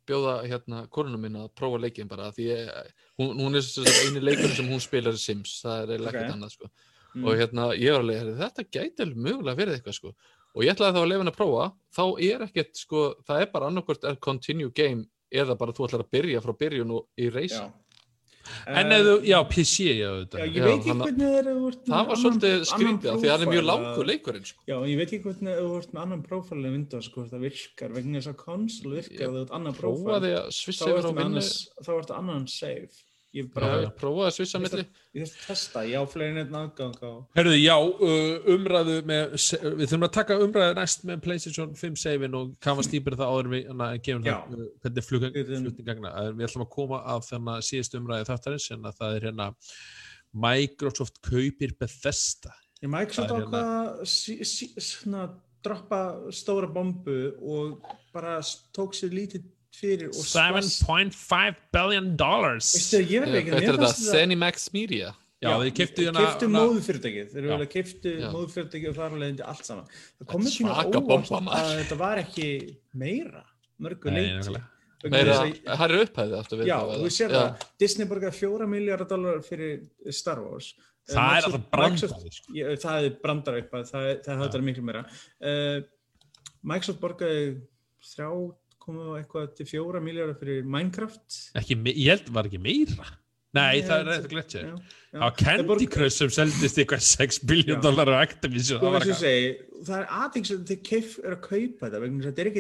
bjóða hérna konunum mín að prófa leikin bara því ég, hún, hún er eini leikur sem hún spilar í Sims, það er ekkert Ok. annað sko. Mm. og hérna ég var alveg, "Heyrðu, þetta gæti alveg mögulega verið eitthvað sko og ég ætlaði þá að lefa henni að prófa þá er ekkert sko, það er bara annarkvort að continue game eða bara þú ætlar að byrja frá byrjun og í reys Já. En Eh, ef þú, já, PC, já, Já, þetta ég Já, veit ekki hvernig það er að með það var svolítið skrítið af því að það er mjög langur leikurinn sko. Já, ég veit ekki hvernig þú ert með annan prófæl en Windows, hvort það virkar vegna þess að konsol virkar Ég þegar þú ert annan prófæl prófaði að svissa yfir á vinnu. þá ertu annan save Ég Já, bara, já, prófaði að svissa ég milli. þarf ég þarf að testa, ég á fleiri neitt aðgang á Herðu, já, uh, umræðu með, se- við þurfum að taka umræðu næst með PlayStation 5 save-in og kama stýpir það áður en við hana, gefum það Já. uh, hvernig erum- flutningagna við ætlum að koma að þennan síðustu umræðu þáttarins en að það er hérna Microsoft kaupir Bethesda. Ég Microsoft Það er hérna- ákvað sí, sí, droppa stóra bombu og bara tók sér lítið fyrir og splash- 7.5 billion dollars Veistu, ég veit ekki, er þetta? fannst þetta Zenimax Media Já, þeir keyptu hérna- Keftu hana- móðufyrirtækið, þeir Já. vel að keftu Já. móðufyrirtækið og þar alveg undir allt saman. Það Þetta kom er ekki mjög svaka óvart að þetta var ekki meira, mörgu Nei, leiti. Meira, það er upphæðið aftur við Já, það, þú sér Já. það. Disney borgaði fjóra miljardar dólar fyrir Star Wars. Eh, Það er Microsoft- alltaf Microsoft- sko. Já, það er brandar upp það, það höfðar miklu meira uh, Microsoft borgaði komið á eitthvað til fjóra miljardar fyrir Minecraft. Ekki, ég held var ekki meira? Nei, Ég það er að Já, já. á Candy Crush sem seldist eitthvað 6 biljón dólar á Activision. Sko, það eitthvað segi, það er aðeins sem þið keif er að kaupa þetta að þetta er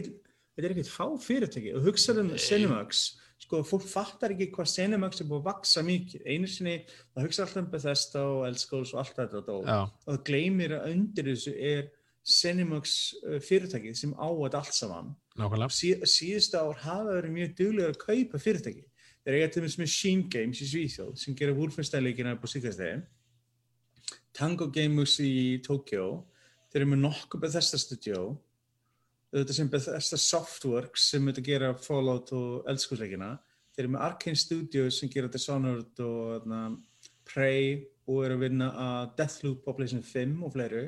er ekkit fá fyrirtæki. Og hugsaðu um Cinemax. Sko, fólk fattar ekki hvað Cinemax er búið að vaksa mikið, einu sinni það hugsa alltaf um Bethesda og Elskóls og allt þetta og, það gleymir að undir þessu er Cinemax uh, fyrirtækið sem á þetta allt saman nákvæmlega. Sí, síðustu ár hafa verið mjög duglega að kaupa fyrirtæki. Þeir eiga til dæmis Machine Games í Svíþjóð sem gerir Wolfenstein-leikina på síkastegi Tango Games í Tokyo þeir eru með nokkuð Bethesda Studio. Þetta sem Bethesda Softworks sem þetta gera Fallout og Elskúsleikina þeir eru með Arkane Studios sem gera Dishonored og na, Prey og eru að vinna að Deathloop Population 5 og fleiru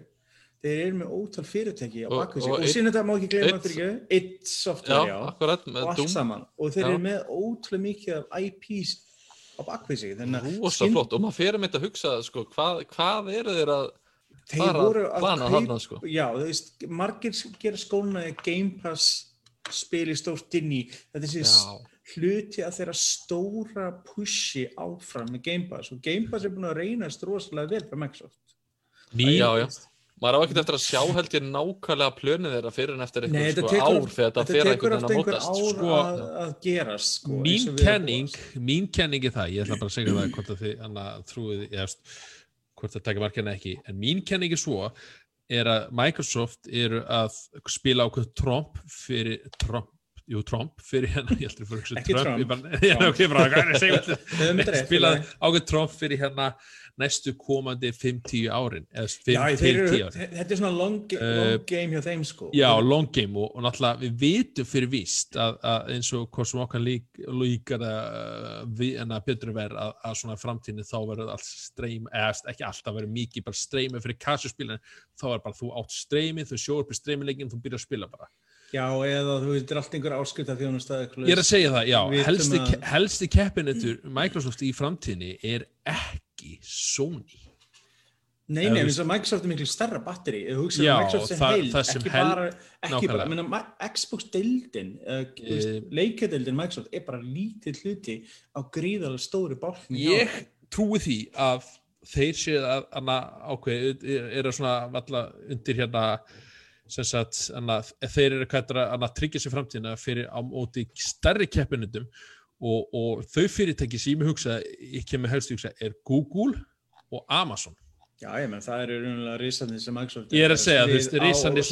þeir eru með ótal fyrirtæki á bakvið sig. og og, eitt- síðan þetta má ekki gleyma eitt- fyrir ekki It Já, Software, já, akkurat, og allt Doom, saman. Og þeir Já. eru með ótrúlega mikið af IPs á bakvið sig. Þannig að flott. Og maður fyrir með þetta að hugsa sko, hvað, hvað eru þeir að þeir voru að að plana kaup- þarna sko? Já, veist, margir gera skóna að Game Pass spili stórt inn í þetta er þessi hluti að þeirra stóra pushi áfram með Game Pass. Og Game Pass er búin að reynast rosalega vel fyrir Microsoft. Mín, Já, já. Maður á ekkert eftir að sjá held ég nákvæmlega plönið þeirra fyrir en eftir Nei, eitthvað sko, tekur, ár þegar þetta einhvern alltaf veginn að einhver mótast Sko, að, að gerast sko, mín kenning mín kenning er það, ég ætla bara að segja það hvort að þið trúið, ég veist hvort það taka markina ekki, en mín kenning er svo er að Microsoft eru að spila ákveð Trump fyrir Trump Jú, Trump fyrir hérna, ég heldur fyrir Ekki Trump. rétt, spilaði ákveð Trump fyrir hérna næstu komandi 5-10 árin eða 5 Já, til þeir 10 eru, árin þetta er svona long, Eh, long game hjá þeim sko Já, long game og, og náttúrulega við vitum fyrir víst að, að eins og hvort sem okkar lík, líkar að, við, en að betur verð að, að svona framtíðinu þá verður allt streym, eða ekki alltaf verður mikið bara streymi fyrir kassuspilin þá er bara þú átt streymi, þú sjóður upp í streymileikin þú byrjar að spila bara. Já, eða þú er allt einhver áskrift af þjónustæð Ég er að segja það, já, helsti, að- helsti keppinetur Microsoft í framtíðinu er ekki Sony. Nei, nei, eins og Microsoft er miklu starra batteri. Þú hugsa Já, um Microsoft það- heild, ekki hel- bara ekki bara, menna, Xbox deildin uh, Eh, leikadeildin Microsoft er bara lítið hluti á gríðalega stóri bálkni Ég trúi því að þeir séu að hana, ákveð er, er að svona valla undir hérna sem sagt, hana, þeir eru er að tryggja sér framtíðina fyrir á móti stærri keppinundum og, og þau fyrirtæki sem ég með hugsa, ég kemur helst hugsa er Google og Amazon. Já, ég menn, það eru raunlega risandi sem Microsoft Ég er að segja, þú veist,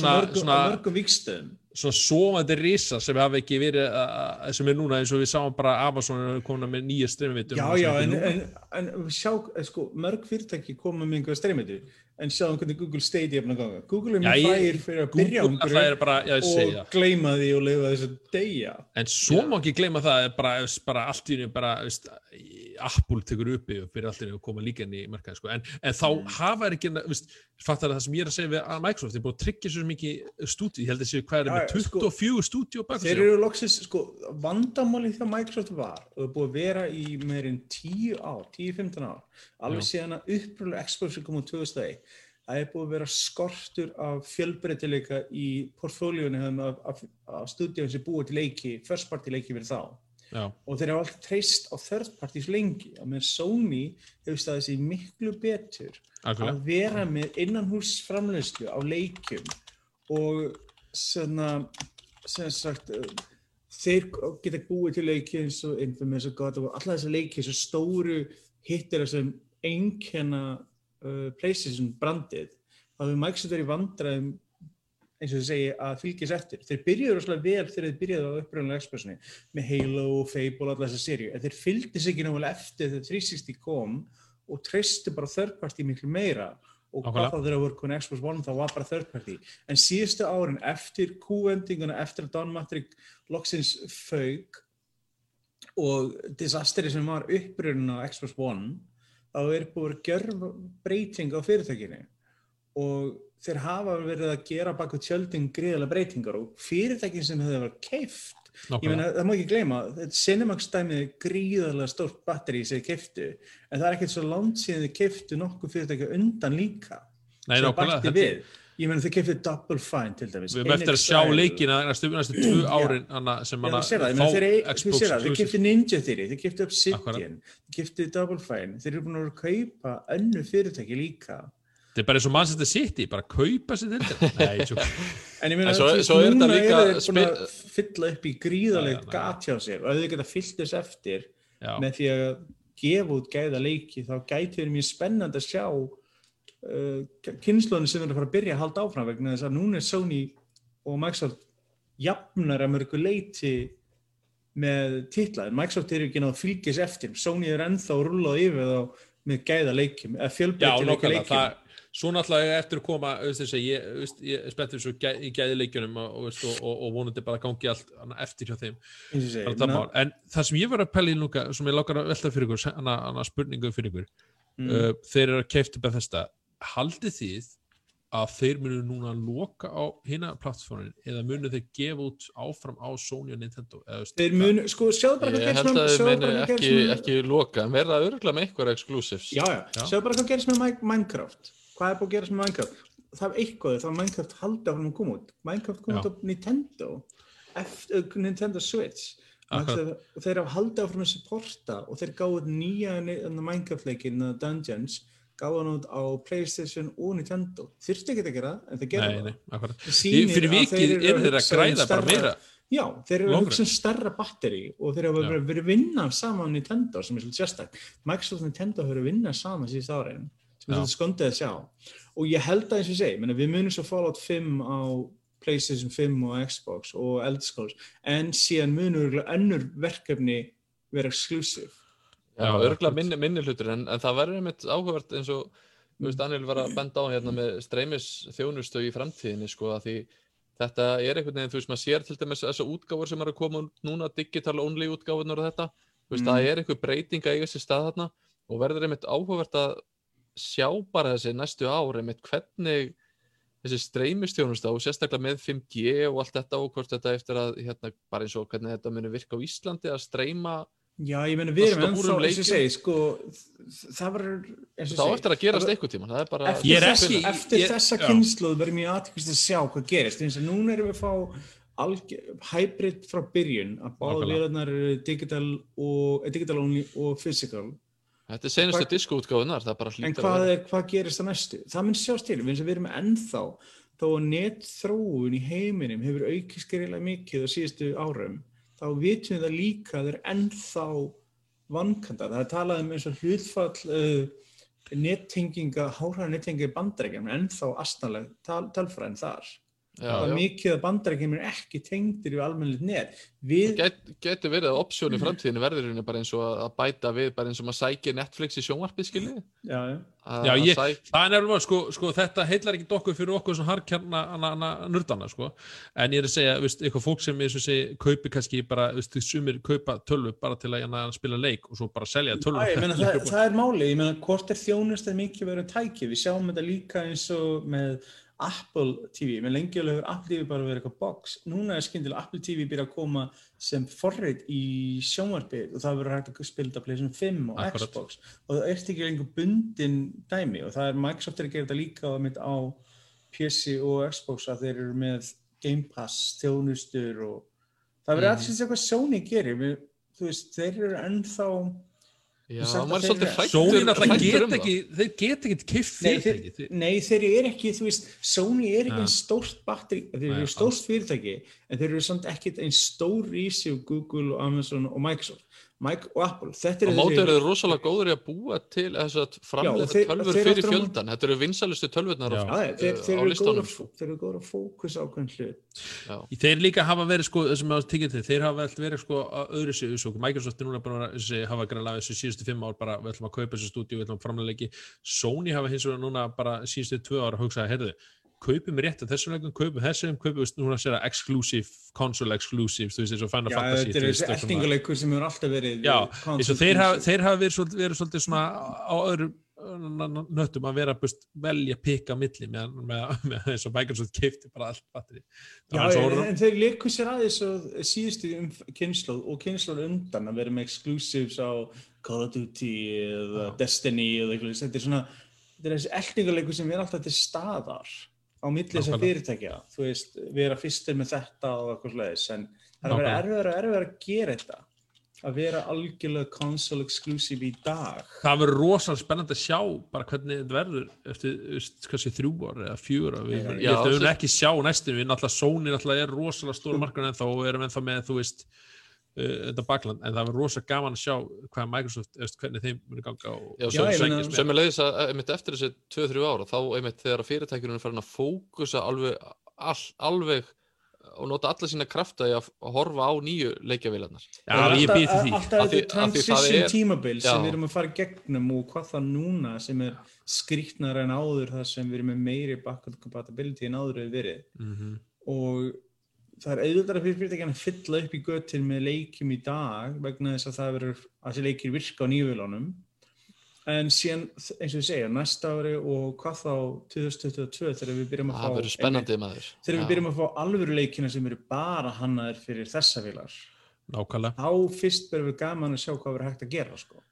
á svona- mörgum, vikstöðum svona sofandi risa sem hafa ekki verið að- sem er núna eins og við sáum bara Amazon komin með nýja streymivitum Já, já, en, en, en sjá, eh, sko, mörg fyrirtæki koma með einhverja streymitu en sjáum hvernig Google Stadia er búin að ganga. Google er mjög frægir fyrir að byrja Google, það einhverju er bara, já, og það. gleyma því og leifa þess að deyja. En svo má ekki gleyma það bara, bara allt í henni bara Apple tekur uppi og fyrir henni að koma líka inn í markaði sko. en, en þá Mm. hafa er ekki fattar það sem ég er að segja við að Microsoft er búin að tryggja svo mikið stúdíu ég held að séu hvað er með sko, 24 stúdíu á baka Þeir eru loksins, sko, vandamáli þegar Microsoft var og búið að vera í meirinn 10 ár, 10-15 ár, alveg síðan að uppröðulega Xbox komið úr 2001, það er búið að vera skortur af fjölbreytileika í portfóljónu af, af, af stúdíun sem búið til leiki, first party leiki fyrir þá. Já, Og þeir hafa alltaf treyst á third parties lengi, að með Sony hefur staðið sér miklu betur algjörlega. að vera með innanhús framleiðslu á leikjum og svona, sem sagt uh, þeir geta búið til leiki eins og Infamous og God of War, alla þessar leiki þessu stóru hittir sem einkenna uh, PlayStation brandið. Þá hefur Microsoft verið vandræðum eins og þið segi að fylgjast eftir. Þeir byrjuðu rosalega vel þegar þeir byrjuðu á uppröðunlega Xboxinni með Halo Fable og alla þessar serju en þeir fylgdi sig ekki náttúrulega eftir þegar 360 kom og treystu bara third party miklu meira. Og hvað þá þegar það voru komin Xbox One þá var bara third party. En síðustu árin eftir Q-endinguna eftir að Don Matrick loksins fauk og disasteri sem var uppröðun á Xbox One þá er búið að gera breyting á fyrirtækinu. Og þeir hafa verið að gera baku tjöldin gríðarlega breytingar og fyrirtækin sem hefur verið keift ég meina, það má ekki gleyma, þetta Cinemax dæmið gríðarlega stórt batteri sem þið keiftu, en það er ekkert svo langt síðan þið keiftu nokkuð fyrirtæki undan líka. Nei, sem bætti þetta, við. Ég meina þau keftu Double Fine til dæmis. Við höfum eftir að sjá leikina næstu, næstu tvö árin hana, sem hana þau keftu Ninja Theory, þau keftu Obsidian, þau keftu Double Fine, þeir eru búin að vera að kaupa önnu fyrirtæki líka. Þetta er bara eins og Manchester City, bara kaupa sér til þetta. En ég meina er þetta núna líka eru þeir búin að fylla upp í já, gat hjá sér. Og ef þau geta fyllt þess eftir Já, með því að gefa út gæða leiki þá gæti verið mjög spennandi að sjá uh, kynnslóðinu sem er að fara að byrja að halda áfram vegna þess að núna er Sony og Microsoft jafnar að mörgu leiti með titla, en Microsoft er ekki náðu að fylgjast eftir, Sony er ennþá rullað yfir þá með gæða fjölbreytileika nokkulega, leikjum. Það, svo náttúrulega eftir að koma, veist, þess, að ég, ég er spenntur svo gæ, í gæði leikjunum og, og, og, og, vonandi bara gangi allt eftir hjá þeim. ég það mál. En það sem ég var að pæla í núka, sem ég lákar að velta fyrir ykkur, hana, hana spurningu fyrir ykkur, mm, uh, þeir eru að keifta með þesta, haldið þið að þeir munu núna loka á hina plattformin eða munu þeir gefa út áfram á Sony og Nintendo? Eða, þeir munu, sko, sjáðu bara Ég hvað gerist held með- að bara hvað ekki, ekki loka, en verða örgulega með einhver exclusives. Já, já, Já. sjáðu bara hvað gerist með Mi- Minecraft hvað er búið að gerast með Minecraft? Það er eitthvað, þá er Minecraft haldið á hann að koma út. Minecraft kom út á Nintendo. Eftir, uh, Nintendo Switch. Akkurat. og þeir hafa haldið áfram að supporta og þeir gáðu nýja Minecraft leikin, Dungeons gáðu hann út á Playstation og Nintendo. Þurfti ekki að gera það, en þeir gera Nei, nei, akkurat. það Fyrir vikið eru þeir að um græða bara meira. Já, þeir eru að hugsa um stærra batteri og þeir hafa verið að vinna saman á Nintendo sem er svolítið sérstak. Microsoft og Nintendo hafa verið að vinna saman síðust árin sem er skondið að sjá. Og ég held að eins og ég segi, við munum svo Fallout 5 á PlayStation 5 og Xbox og Elder Scrolls en síðan munum örugglega önnur verkefni vera exclusive. Já, örgulega minni, minni hlutur, en, en það verður einmitt áhugavert eins og, þú veist, Daniel var að benda á hérna með streymis þjónustu í framtíðinni, sko, að því þetta er einhvern veginn, þú veist, maður sér til dæmis þessar útgáfur sem eru að koma núna, digital only útgáfunar og þetta, þú veist, Mm. það er einhver breyting að eiga sér stað þarna og verður einmitt áhugavert að sjá bara þessi næstu ár, einmitt hvernig þessi streymistjónusta og sérstaklega með 5G og allt þetta og hvort þetta eftir að, hérna, bara eins og hvernig þetta muni virka á Íslandi að streyma Já, ég meina við erum ennþá, eins og ég segi, sko, það verður, eins og Það á ég eftir að gerast einhvern tíma, það er bara eftir, Ég er þessa, ekki- eftir ég- þessa já. kynnslóð verður mjög aðtækast að sjá hvað gerist. Eins og núna erum við að fá hybrid frá byrjun að báða eru digital, og, eh, digital only og physical Þetta er senustu Hvað- diskútgáðunar, það er bara en hlýtur hvað, að er, hvað gerist það næstu? Það mun sjást til, við erum ennþá þó að netþróun í heiminum hefur aukist greiðlega mikið á síðustu árum þá vitum við það líka að það er ennþá vankanda. Það er talað um eins og hlutfall uh, nettenginga, háhræða nettenginga í bandarækjum en ennþá astanleg tal, talfræðin þar. Já, það já. er mikið að bandarækjum er ekki tengdir við almennilegt net. Við, Get, getur verið að opsjón í framtíðinu verður bara eins og að- að bæta við, bara eins og maður sækir Netflix í sjónvarpið, skiljið? já, já. Að, Já, að ég, sæk, það er nefnilega, sko, sko, þetta heillar ekki okkur fyrir okkur svona harkjarna hana, hana, nördana, sko, en ég er að segja, veist, eitthvað fólk sem, og segi, kaupi kannski bara, veist, sumir kaupa tölvu bara til að hana, spila leik og svo bara selja tölvu. Æ, ég meina, það, það er máli, ég meina hvort er þjónust eða mikið verið tæki, við sjáum þetta líka eins og með Apple TV, með lengi alveg hefur Apple TV bara verið eitthvað box, núna er skyndilega Apple TV byrja að koma sem forrið í sjónvarpið og það verður hægt að spila þetta PlayStation 5 og Akkurat. Xbox og það ert ekki lengur bundin dæmi og það er Microsoft er að gera þetta líka á, á PC og Xbox að þeir eru með Game Pass, þjónustur og það verður mm. aðeins hvað Sony gerir, við, þú veist, þeir eru ennþá já, maður er svolítið hrættur Sony náttúrulega get um ekki, þeir get ekki þeir, fyrirtæki. Þeir- nei, þeir eru ekki, þú veist, Sony er ekki Ja. eins stórt batteri, þeir eru stórt fyrirtæki, en þeir eru samt ekkit eins stór í sig og Google og Amazon og Microsoft, Mike og Apple, þetta Og mótið eru rosalega góður í að búa til þess að tölvur þeir fyrir fjöldan. Þetta eru vinsalustu tölvurnar á, þeir, þeir, uh, þeir, á listanum. að, fó- þeir eru góður að fókus á hvern hlut. Já. Þeir líka hafa verið sko, að til, þeir hafa vel verið sko að öðru sig, svo Microsoft er núna bara að þessi, hafa greinlega þessu síðustu fimm ár bara við ætlum að kaupa þessu stúdíu, við ætlum að framlega leiki Sony hafa hins vegar núna bara síðustu tvö ára hugsaði, heyrðu, kaupum rétt að þessum leikum, kaupum þessum, kaupum núna sér að exclusive, console exclusive þú veist eins og Final Já, Fantasy þetta er þú veist, þessi eltinguleikur sem hefur alltaf verið Já, eins og þeir hafa, exclusive. þeir hafa verið, svolítið, svona á öðru nöttum að vera bust, velja pikka á milli með, þess að Microsoft keipti bara allt batteri Já, en, þeir leikur sér aðeins síðustu um kynnslóð og kynnslóð undan að vera með exclusives á Call of Duty eða Já. Destiny eða eitthvað, þetta er svona þetta er þessi eltinguleikur sem er alltaf til staðar á á milli þessar Nákvæmlega. fyrirtækja, þú veist, vera fyrstir með þetta og eitthvað slegis, en það er að vera Nákvæmlega. erfiðar og erfiðar að gera þetta, að vera algjörlega console exclusive í dag. það verður rosalega spennandi að sjá bara hvernig þetta verður eftir veist, kannski þrjú ár eða fjúr ár við, Já, ég held að við höfum ekki sjá næstum við náttúrulega Sony náttúrulega er rosalega stór markar ennþá og erum ennþá með þú veist þetta bakland en það verður rosalega gaman að sjá hvað Microsoft, veist, hvernig þeim verður ganga og, Já, meina- sækjast með. sem er leiðis að einmitt eftir þessi 2-3 ára þá einmitt þegar fyrirtækjurinn er farin að fókusa alveg, all, alveg og nota alla sína krafta í að horfa á nýju því Alltaf þetta transition tímabil sem við erum að fara gegnum og hvað það núna sem er skrýtnar en áður það sem við erum með meiri backward compatibility en áður hefur verið Mhm. og það er auðvitað fyrir fyrirtækjan að fylla upp í göttin með leikjum í dag vegna þess að það verður að þessi leikir virka á nýjuvélunum en síðan eins og við segja næsta ári og hvað þá 2022 þegar við byrjum að fá það verður spennandi maður. þegar við byrjum að fá alvöru leikina sem eru bara hannaðir fyrir þessa vélar. Nákvæmlega, þá fyrst verður við gaman að sjá hvað verður hægt að gera sko.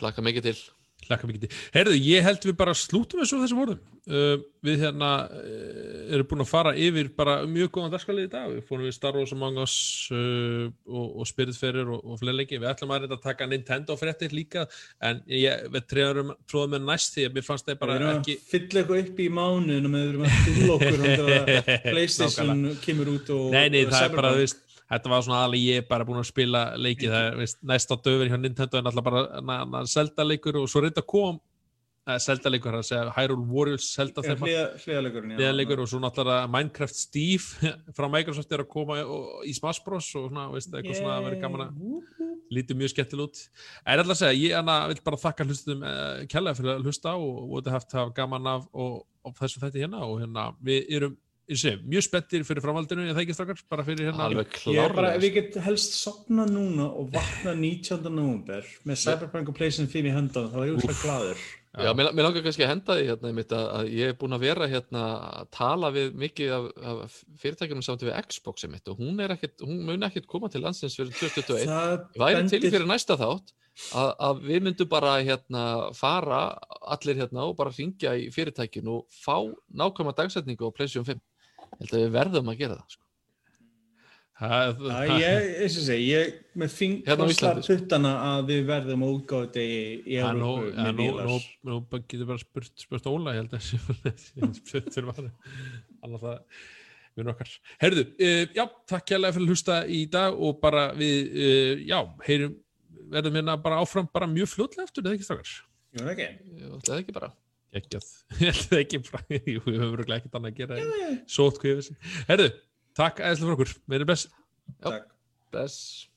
hlaka mikið til hlakka mikið til. Heyrðu, ég held við bara slútum þessu á þessum orðum. Uh, við hérna uh, erum búin að fara yfir bara mjög góðan dagskalið í dag, við fórum við Star Wars Among Us uh, og, og Spiritfarer og, og fleiri leiki, við ætlum að reynda að taka Nintendo fréttir líka, en ég við treðum tróðum með næst því að mér fannst það bara bara við erum ekki að fylla eitthvað upp í mánuðin og við erum að fylla okkur og Playstation kemur út og Nei, nei, og það er bara, þú veist, þetta var svona alveg ég bara búin að spila leiki, það er, veist, næsta döfur hjá Nintendo er náttúrulega bara na, na, Zelda leikur og svo reynda kom uh, Zelda leikur, það er að segja Hyrule Warriors Zelda hliðarleikur og svo náttúrulega Minecraft Steve frá Microsoft er að koma í Smash Bros. og svona, veist, eitthvað svona að vera gaman að lítið mjög skemmtil út. En alltaf að segja, ég hana, vil bara þakka hlustum uh, kærlega fyrir að hlusta og, og þetta haft hafa gaman af og, og þessu þetta hérna og hérna, við erum sé, mjög spenntir fyrir framhaldinu ég það ekki strákar, bara fyrir hérna Ég er bara, við getum helst sopna núna og vakna 19. november með Cyberpunk og PlayStation 5 í höndan þá er ég úrslega gladur. Já, mér, mér langar kannski að henda því hérna, einmitt, að, að ég er búinn að vera hérna að tala við mikið af, af fyrirtækjunum samt við Xbox einmitt, og hún, er ekkit, hún mun ekkert koma til landsins fyrir 2021 Það væri til fyrir næsta þátt að, að við myndum bara hérna fara allir hérna og bara ringja í fyrirtækjun og fá nákvæma dagsetningu á PlayStation 5 held að við verðum að gera það sko. það, Já, ég, eins og segi, ég með fing Hérna Íslandi. puttana að við verðum að útgáðu degi í Já, nú, getur bara spurt, spurt Óla, ég held að maður annars það við okkar. Herðu, uh, já, takk kærlega fyrir að hlusta í dag og bara við, uh, já, heyrum verðum hérna bara áfram bara mjög fljótlega eftir, eða ekki strákar? Jú, ekki. Ég það ekki bara Ekkert, ég held það ekki bara, jú, við höfum örugglega ekkert annað að gera, sótt hvað ég veist. Herðu, takk aðeinslega fyrir okkur, við erum best. Já. Takk. Bless